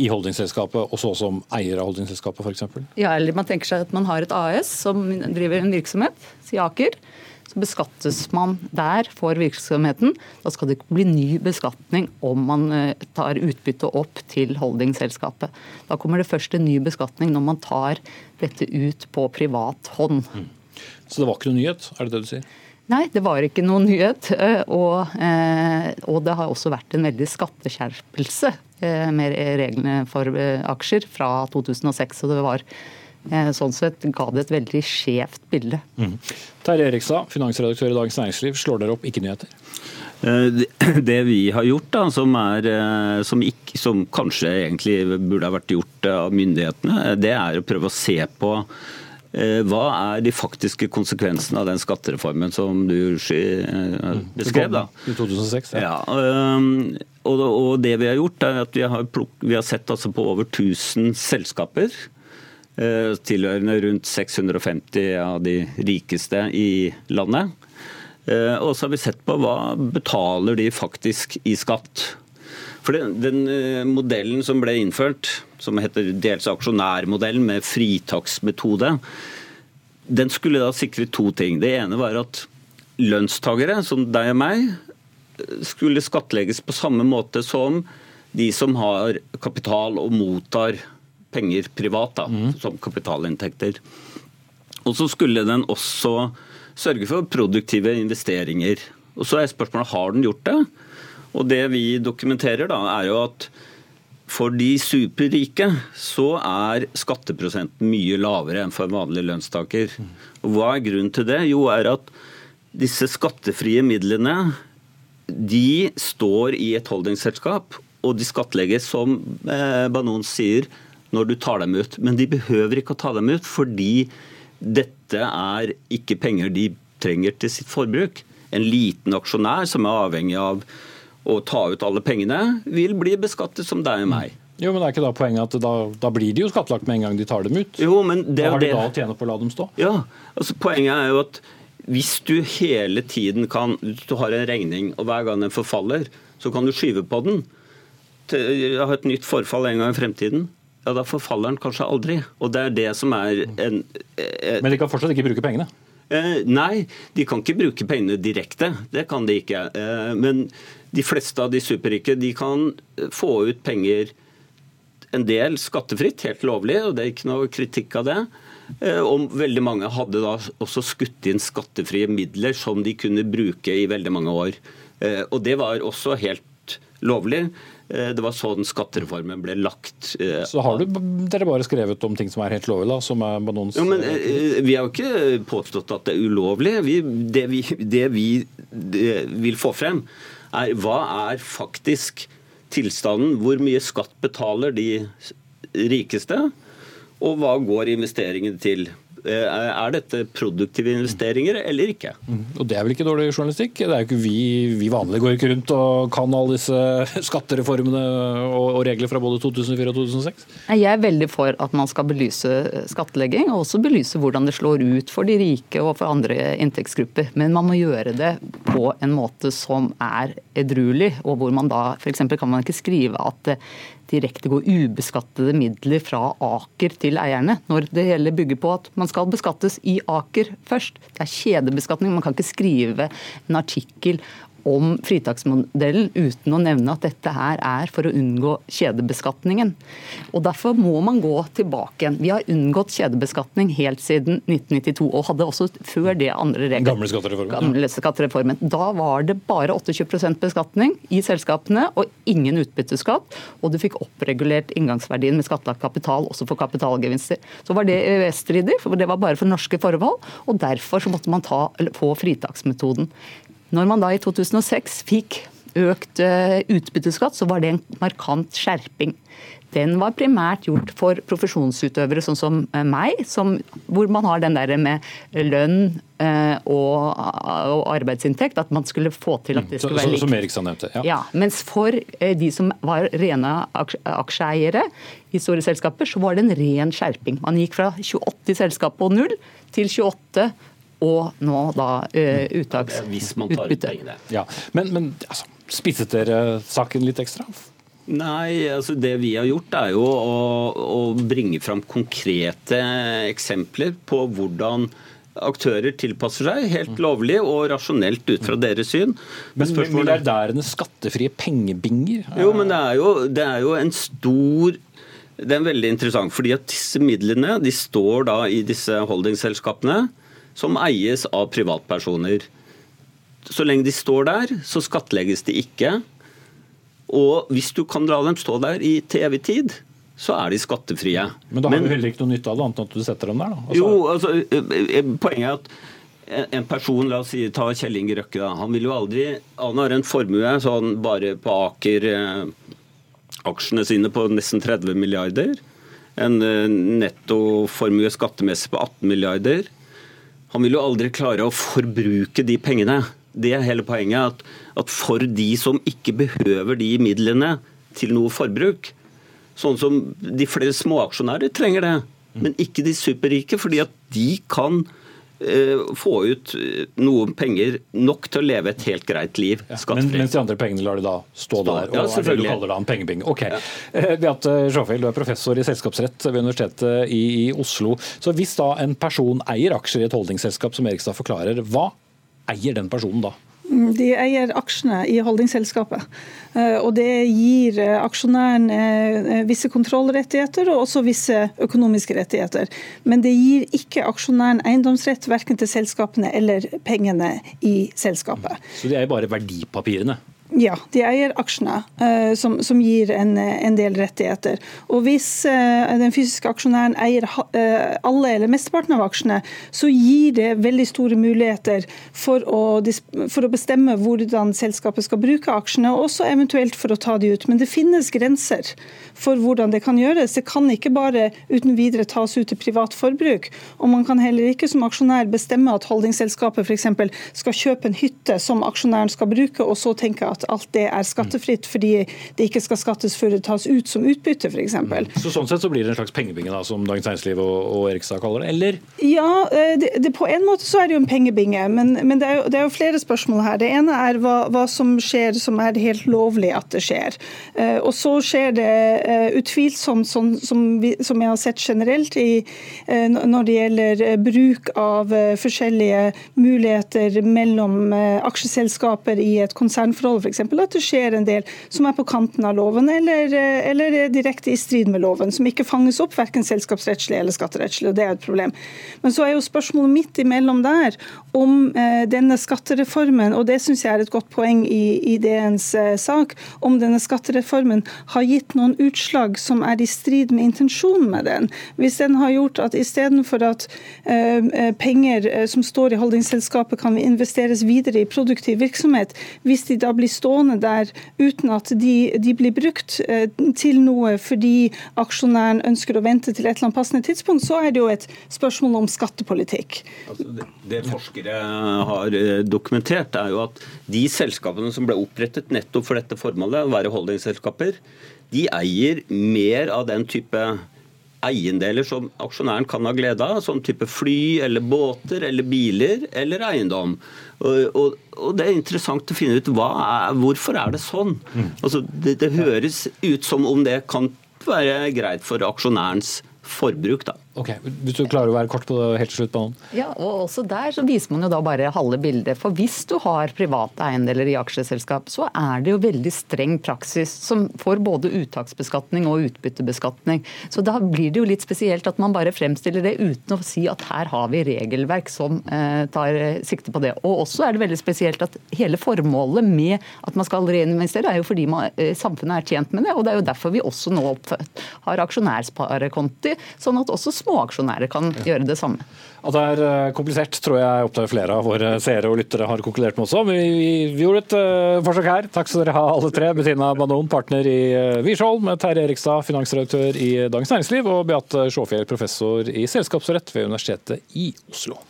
i holdningsselskapet og så som eier av holdningsselskapet f.eks.? Ja, eller man tenker seg at man har et AS som driver en virksomhet, sier Aker. Så beskattes man der for virksomheten. Da skal det ikke bli ny beskatning om man eh, tar utbytte opp til holdingselskapet. Da kommer det først en ny beskatning når man tar dette ut på privat hånd. Mm. Så det var ikke noe nyhet, er det det du sier? Nei, det var ikke noen nyhet. Eh, og, eh, og, det har også vært en veldig skatteskjerpelse eh, med reglene for aksjer fra 2006. Og det var sånn sett ga det et veldig skjevt bilde. Mm. Terje Erikstad, finansredaktør i Dagens Næringsliv. Slår dere opp ikke nyheter? Det vi har gjort, da, som, er, som, ikke, som kanskje egentlig burde ha vært gjort av myndighetene, det er å prøve å se på hva er de faktiske konsekvensene av den skattereformen som du eh, beskrev? da? I 2006, ja. ja um, og, det vi har gjort, er at vi har, vi har sett altså på over 1000 selskaper. Eh, tilhørende rundt 650 av de rikeste i landet. Og så har vi sett på hva betaler de faktisk i skatt. For den, den modellen som ble innført, som heter dels aksjonærmodellen med fritaksmetode, den skulle da sikre to ting. Det ene var at lønnstagere, som deg og meg, skulle skattlegges på samme måte som de som har kapital og mottar penger privat, da, mm. som kapitalinntekter. Og så skulle den også sørge for produktive investeringer. Og Så er spørsmålet har den gjort det. Og Det vi dokumenterer, da, er jo at for de superrike så er skatteprosenten mye lavere enn for en vanlig lønnstaker. Og hva er grunnen til det? Jo, er at disse skattefrie midlene de står i et holdingselskap, og de skattlegges, som eh, Banon sier, når du tar dem ut. Men de behøver ikke å ta dem ut, fordi dette er ikke penger de trenger til sitt forbruk. En liten aksjonær som er avhengig av å ta ut alle pengene, vil bli beskattet som deg og meg. Jo, men det er ikke da poenget at da, da, blir de jo skattlagt med en gang de tar dem ut? Jo, men det, Hva har de da å tjene på å la dem stå? Ja, altså Poenget er jo at hvis du hele tiden kan Du har en regning, og hver gang den forfaller, så kan du skyve på den. Jeg har et nytt forfall en gang i fremtiden. Ja, Da forfaller den kanskje aldri. Og det er det som er en, eh, Men de kan fortsatt ikke bruke pengene? Eh, nei, de kan ikke bruke pengene direkte. Det kan de ikke. Eh, men de fleste av de superrike de kan få ut penger en del skattefritt, helt lovlig, og det er ikke noe kritikk av det. Eh, og veldig mange hadde da også skutt inn skattefrie midler som de kunne bruke i veldig mange år. Eh, og det var også helt lovlig. Eh, det var sånn skattereformen ble lagt. Så har du, dere bare skrevet om ting som er helt lovlig, da? Som er banons... Jo, men Vi har jo ikke påstått at det er ulovlig. Vi, det, vi, det vi det vil få frem, er hva er faktisk tilstanden? Hvor mye skatt betaler de rikeste? Og hva går investeringene til? Eh, er dette produktive investeringer eller ikke? Mm. Og Det er vel ikke dårlig journalistikk? Det er jo ikke Vi, vi vanlige går ikke rundt og kan alle disse skattereformene og, og regler fra både 2004 og 2006? Jeg er veldig for at man skal belyse skattlegging, og også belyse hvordan det slår ut for de rike og for andre inntektsgrupper. Men man må gjøre det på en måte som er edruelig, og hvor man da f.eks. kan man ikke skrive at direkte går ubeskattede midler fra Aker til eierne, når det hele bygger på at man skal beskattes i Aker først. Det er kjedebeskatning. Man kan ikke skrive en artikkel om fritaksmodellen uten å nevne at dette her er for å unngå kjedebeskatningen. Og Derfor må man gå tilbake igjen. Vi har unngått kjedebeskatning helt siden 1992, og hadde også før det andre regler. Gamle skattereformen. Gamle skattereformen. Da var det bare 28 beskatning i selskapene og ingen utbytteskatt, og du fikk oppregulert inngangsverdien med skattlagt kapital også for kapitalgevinster. Så var det EØS-stridig, for det var bare for norske forhold, og derfor så måtte man ta, få fritaksmetoden. Når man da i 2006 fikk økt eh, utbytteskatt, så var det en markant skjerping. Den var primært gjort for profesjonsutøvere sånn som eh, meg, som, hvor man har den der med lønn eh, og, og, arbeidsinntekt, at man skulle få til at det skulle være likt. Som Eriksson nevnte, ja. ja. Mens for de som var rene aksjeeiere i store selskaper, så var det en ren skjerping. Man gikk fra 28 selskap på null til 28 og nå da uh, uttaksutbytte. Ja. Men, men altså, spisset dere saken litt ekstra? Nei, altså det vi har gjort er jo å, å bringe fram konkrete eksempler på hvordan aktører tilpasser seg helt lovlig og rasjonelt ut fra deres syn. Men milliardærenes skattefrie pengebinger? Jo, men det er jo, det er jo en stor det er veldig interessant, fordi at disse midlene de står da i disse holdingselskapene som eies av privatpersoner. Så lenge de står der, så skattlegges de ikke. Og hvis du kan la dem stå der i til evig tid, så er de skattefrie. Men da har Men, du heller ikke noe nytte av det, annet enn at du setter dem der? da? Altså... Jo, altså, eh, eh, Poenget er at en person, la oss si, ta Kjell Inge Røkke, da. han vil jo aldri Han har en formue sånn bare på Aker, eh, aksjene sine på nesten 30 milliarder. en nettoformue skattemessig på 18 milliarder. Han vil jo aldri klare å forbruke de pengene. Det er hele poenget. At, at for de som ikke behøver de midlene til noe forbruk, sånn som de flere småaksjonærer trenger det, men ikke de superrike, fordi at de kan få ut eh, noen penger nok til å leve et helt greit liv. Ja, men, mens de andre pengene lar du da stå, stå der, og ja, er det du kaller da en pengebing. Ok. Ja. Eh, Beate Sjåfjell, du er professor i selskapsrett ved Universitetet i, i, Oslo. Så Hvis da en person eier aksjer i et holdingsselskap som Erikstad forklarer, hva eier den personen da? De eier aksjene i holdningsselskapet. Eh, og det gir eh, aksjonæren eh, visse kontrollrettigheter og også visse økonomiske rettigheter. Men det gir ikke aksjonæren eiendomsrett verken til selskapene eller pengene i selskapet. Så det er jo bare verdipapirene? Ja, de eier aksjene, uh, som, som, gir en, en, del rettigheter. Og Hvis uh, den fysiske aksjonæren eier uh, alle eller mesteparten av aksjene, så gir det veldig store muligheter for å, for å, bestemme hvordan selskapet skal bruke aksjene, og også eventuelt for å ta de ut. Men det finnes grenser for hvordan det kan gjøres. Det kan ikke bare uten videre tas ut til privat forbruk. Og man kan heller ikke som aksjonær bestemme at holdningsselskapet f.eks. skal kjøpe en hytte som aksjonæren skal bruke, og så tenke at alt det er skattefritt fordi det ikke skal skattes før det tas ut som utbytte, f.eks. Så sånn sett så blir det en slags pengebinge, da, som Dagens Næringsliv og, og Erikstad kaller det, eller? Ja, eh, det, det, på en måte så er det jo en pengebinge, men, men det, er jo, det, er jo, flere spørsmål her. Det ene er hva, hva, som skjer som er helt lovlig at det skjer. Eh, og så skjer det eh, utvilsomt, sånn som, vi, som jeg har sett generelt i, når det gjelder bruk av forskjellige muligheter mellom aksjeselskaper i et konsernforhold, f.eks at det skjer en del som er på kanten av loven eller, eller direkte i strid med loven, som ikke fanges opp verken selskapsrettslig eller skatterettslig. og Det er et problem. Men så er jo spørsmålet midt imellom der om eh, denne skattereformen, og det syns jeg er et godt poeng i, i DNs eh, sak, om denne skattereformen har gitt noen utslag som er i strid med intensjonen med den. Hvis den har gjort at istedenfor at eh, eh penger eh, som står i holdningsselskapet kan investeres videre i produktiv virksomhet, hvis de da blir stående der uten at de, de blir brukt eh, til noe fordi aksjonæren ønsker å vente til et eller annet passende tidspunkt, så er det jo et spørsmål om skattepolitikk. Altså det, det, forskere har eh, dokumentert, er jo at de selskapene som ble opprettet nettopp for dette formålet, å være holdingselskaper, de eier mer av den type eiendeler som aksjonæren kan ha glede av, sånn type fly eller båter eller biler eller eiendom. Og, og, og Det er interessant å finne ut er, hvorfor er det sånn. Altså, det, det høres ut som om det kan være greit for aksjonærens forbruk. da. Ok, Hvis du klarer å være kort på det helt slutt, Banan. Ja, og også der så viser man jo da bare halve bildet. For hvis du har private eiendeler i aksjeselskap, så er det jo veldig streng praksis som får både uttaksbeskatning og utbyttebeskatning. Så da blir det jo litt spesielt at man bare fremstiller det uten å si at her har vi regelverk som eh, tar sikte på det. Og også er det veldig spesielt at hele formålet med at man skal reinvestere, er jo fordi man, eh, samfunnet er tjent med det. Og det er jo derfor vi også nå har aksjonærsparekonti, sånn at også småaksjonærer kan gjøre det samme. At det er eh, komplisert, tror jeg opptar flere av våre seere og lyttere har konkludert med også. Vi, vi, vi gjorde et uh, forsøk her. Takk skal dere ha alle tre. Bettina Banon, partner i uh, Wiersholm. Terje Erikstad, finansredaktør i Dagens Næringsliv. Og Beate Sjåfjell, professor i selskapsrett ved Universitetet i Oslo.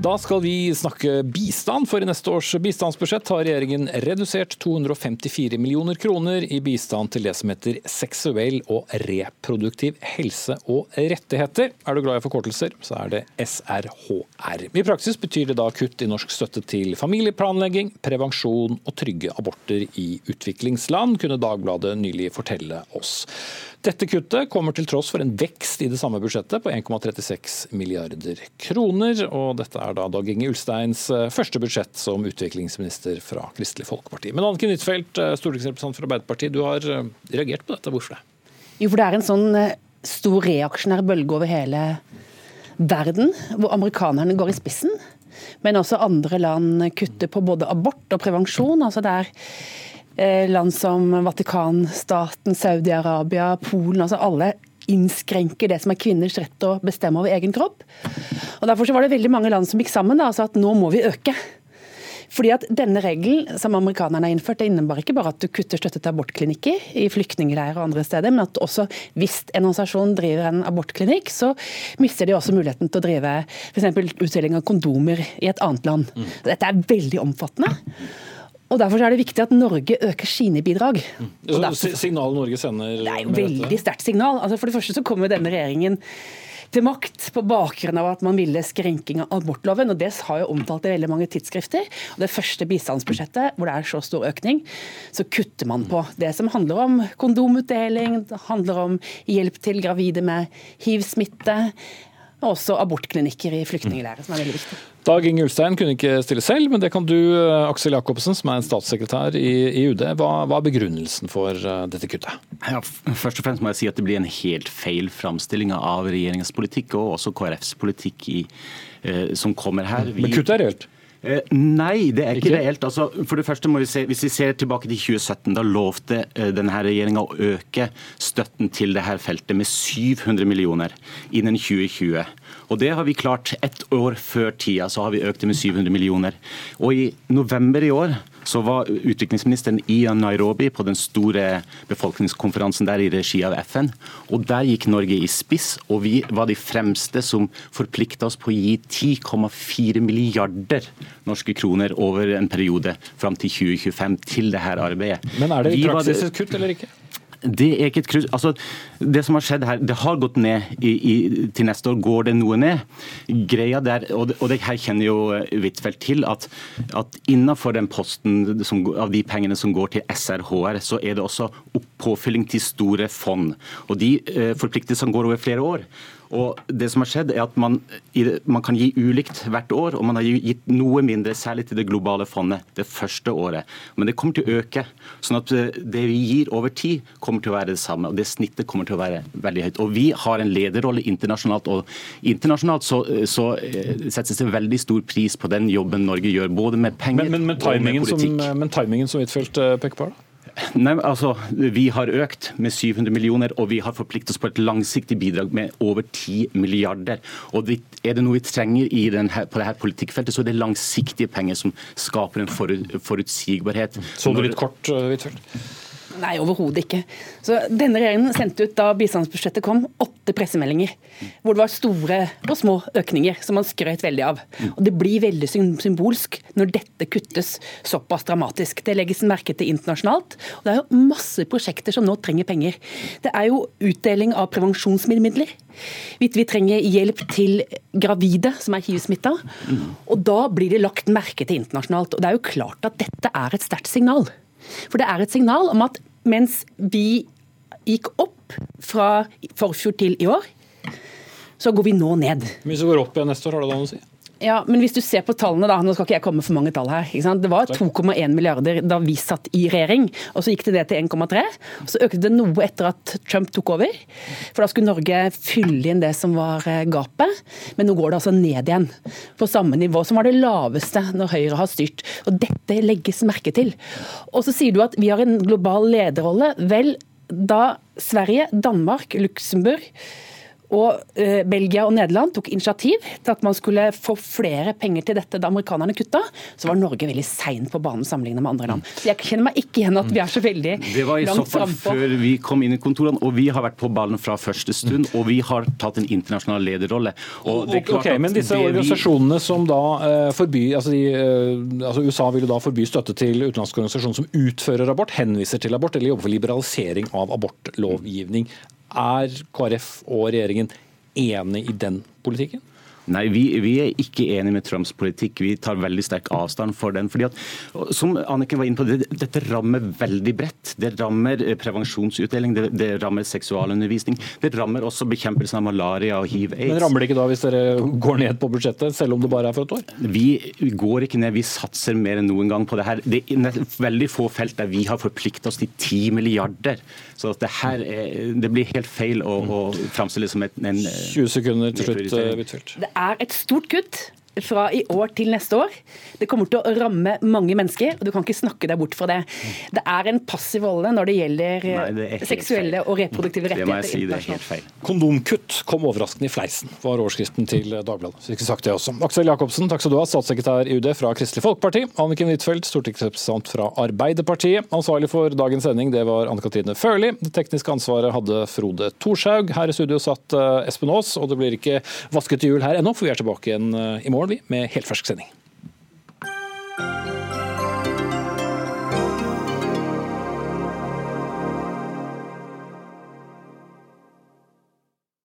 Da skal vi snakke bistand, for i neste års bistandsbudsjett har regjeringen redusert 254 millioner kroner i bistand til det som heter seksuell og reproduktiv helse og rettigheter. Er du glad i forkortelser, så er det SRHR. I praksis betyr det da kutt i norsk støtte til familieplanlegging, prevensjon og trygge aborter i utviklingsland, kunne Dagbladet nylig fortelle oss. Dette kuttet kommer til tross for en vekst i det samme budsjettet på 1,36 milliarder kroner. og Dette er da Dag Inge Ulsteins eh, første budsjett som utviklingsminister fra Kristelig Folkeparti. Men Anniken Huitfeldt, eh, stortingsrepresentant for Arbeiderpartiet, du har eh, reagert på dette. Hvorfor det? Jo, for det er en sånn stor reaksjonær bølge over hele verden, hvor amerikanerne går i spissen. Men også andre land kutter på både abort og prevensjon. altså det er land som Vatikanstaten, Saudi-Arabia, Polen. altså Alle innskrenker det som er kvinners rett til å bestemme over egen kropp. Og Derfor var det veldig mange land som gikk sammen da, og sa at nå må vi øke. Fordi at Denne regelen som amerikanerne har innført, det innebar ikke bare at du kutter støtte til abortklinikker i flyktningleirer og andre steder, men at også hvis en organisasjon driver en abortklinikk, så mister de også muligheten til å drive f.eks. utdeling av kondomer i et annet land. Mm. Dette er veldig omfattende. Og Derfor er det viktig at Norge øker sine bidrag. Mm. Derfor, Signalet Norge sender? Det er jo veldig sterkt signal. Altså For det første så kommer denne regjeringen til makt på bakgrunn av at man ville skrenking av abortloven. og Det har jo omtalt i veldig mange tidsskrifter. og Det første bistandsbudsjettet hvor det er så stor økning, så kutter man på det som handler om kondomutdeling, det handler om hjelp til gravide med hiv-smitte, og også abortklinikker i flyktningleirer, som er veldig viktig. Dag Inge Ulstein kunne ikke stille selv, men det kan du, Aksel Jacobsen, som er en statssekretær i, i UD. Hva, hva, er begrunnelsen for uh, dette kuttet? Ja, først og fremst må jeg si at det blir en helt feil framstilling av regjeringens politikk, og også KrFs politikk i, eh, som kommer her. Vi... Men kuttet er reelt? Eh, nei, det er ikke, ikke? reelt. Altså, for det første må vi se, Hvis vi ser tilbake til 2017, da lovte eh, denne regjeringa å øke støtten til dette feltet med 700 millioner innen 2020. Og Det har vi klart ett år før tida. så har vi økt det med 700 millioner. Og I november i år så var utviklingsministeren i Nairobi på den store befolkningskonferansen der i regi av FN. og Der gikk Norge i spiss, og vi var de fremste som forplikta oss på å gi 10,4 milliarder norske kroner over en periode fram til 2025 til dette arbeidet. Men er det i praksis et kutt eller ikke? Det er ikke et kryss. Altså, det som har skjedd her, det har gått ned. I, i, til neste år går det noe ned. Greia der, og det, og det her kjenner jo Huitfeldt til, at, at innenfor den posten som, av de pengene som går til SRHR, så er det også påfylling til store fond. Og De eh, forpliktelsene går over flere år. Og det som har skjedd er at man, man, kan gi ulikt hvert år, og man har gitt noe mindre, særlig til det globale fondet, det første året. Men det kommer til å øke. sånn at eh, det vi gir over tid, kommer til å være det samme. Og det snittet kommer til å være veldig høyt. Og vi har en lederrolle internasjonalt, og internasjonalt så, så eh, settes det veldig stor pris på den jobben Norge gjør, både med penger men, men, men og med politikk. Som, men timingen som Huitfeldt eh, peker på? da? Nei, altså, Vi har økt med 700 millioner, og vi har forpliktet oss på et langsiktig bidrag med over 10 milliarder. Og Er det noe vi trenger denne, på dette politikkfeltet, så er det langsiktige penger som skaper en forutsigbarhet. Så du litt kort, Huitfeldt? Nei, overhodet ikke. Så Denne regjeringen sendte ut da bistandsbudsjettet kom, åtte pressemeldinger. Hvor det var store og små økninger, som man skrøt veldig av. Og Det blir veldig symbolsk når dette kuttes såpass dramatisk. Det legges merke til internasjonalt. og Det er jo masse prosjekter som nå trenger penger. Det er jo utdeling av prevensjonsmidler. Vi, trenger hjelp til gravide som er hiv-smitta. Og da blir det lagt merke til internasjonalt. Og det er jo klart at dette er et sterkt signal. For det er et signal om at mens vi gikk opp fra forfjor til i år, så går vi nå ned. Hvis vi går opp igjen neste år, har det noe å si? Ja, men hvis du ser på tallene, da, nå skal ikke jeg komme for mange tall her. Det var 2,1 milliarder da vi satt i regjering, og så gikk det ned til 1,3. Så økte det noe etter at Trump tok over, for da skulle Norge fylle inn det som var eh, gapet. Men nå går det altså ned igjen, på samme nivå som var det laveste når Høyre har styrt. Og dette legges merke til. Og så sier du at vi har en global lederrolle. Vel, da Sverige, Danmark, Luxembourg og eh, Belgia og Nederland tok initiativ til at man skulle få flere penger til dette da amerikanerne kutta, så var Norge veldig sein på banen sammenlignet med andre land. Så Jeg kjenner meg ikke igjen at vi er så veldig langt frampå. Det var i så fall før vi kom inn i kontorene, og vi har vært på ballen fra første stund. Og vi har tatt en internasjonal lederrolle. ok, Men disse organisasjonene som da eh, forbyr altså, de, eh, altså USA vil jo da forby støtte til utenlandske organisasjoner som utfører abort, henviser til abort eller jobber for liberalisering av abortlovgivning. Er KrF og regjeringen enig i den politikken? Nei, vi, vi, er ikke enig med Trumps politikk. Vi tar veldig sterk avstand for den. fordi at, Som Anniken var inne på, det, Dette rammer veldig bredt. Det rammer eh, prevensjonsutdeling, det, det rammer seksualundervisning. Det rammer også bekjempelsen av malaria og hiv-aids. Men Rammer det ikke da hvis dere går ned på budsjettet, selv om det bare er for et år? Vi går ikke ned, vi satser mer enn noen gang på det her. Det er veldig få felt der vi har forpliktet oss til 10 milliarder. Så det her er, det blir helt feil å, å framstille som en, en 20 sekunder til slutt, Huitfeldt er et stort kutt, fra i år til neste år. Det kommer til å ramme mange mennesker, og du kan ikke snakke deg bort fra det. Det er en passiv rolle når det gjelder Nei, det seksuelle feil. og reproduktive Det må jeg rettigheter si, det er helt feil. Kondomkutt kom overraskende i fleisen, var overskriften til Dagbladet. Så ikke sagt det også. Aksel Jacobsen, takk skal du ha, statssekretær i UD fra Kristelig Folkeparti. Anniken Huitfeldt, stortingsrepresentant fra Arbeiderpartiet. Ansvarlig for dagens sending, det var Anne Katrine Førli. Det tekniske ansvaret hadde Frode Thorshaug. Her i studio satt eh, Espen Aas, og det blir ikke vasket jul her ennå, for vi er tilbake igjen i i morgen vi, med helt fersk sending.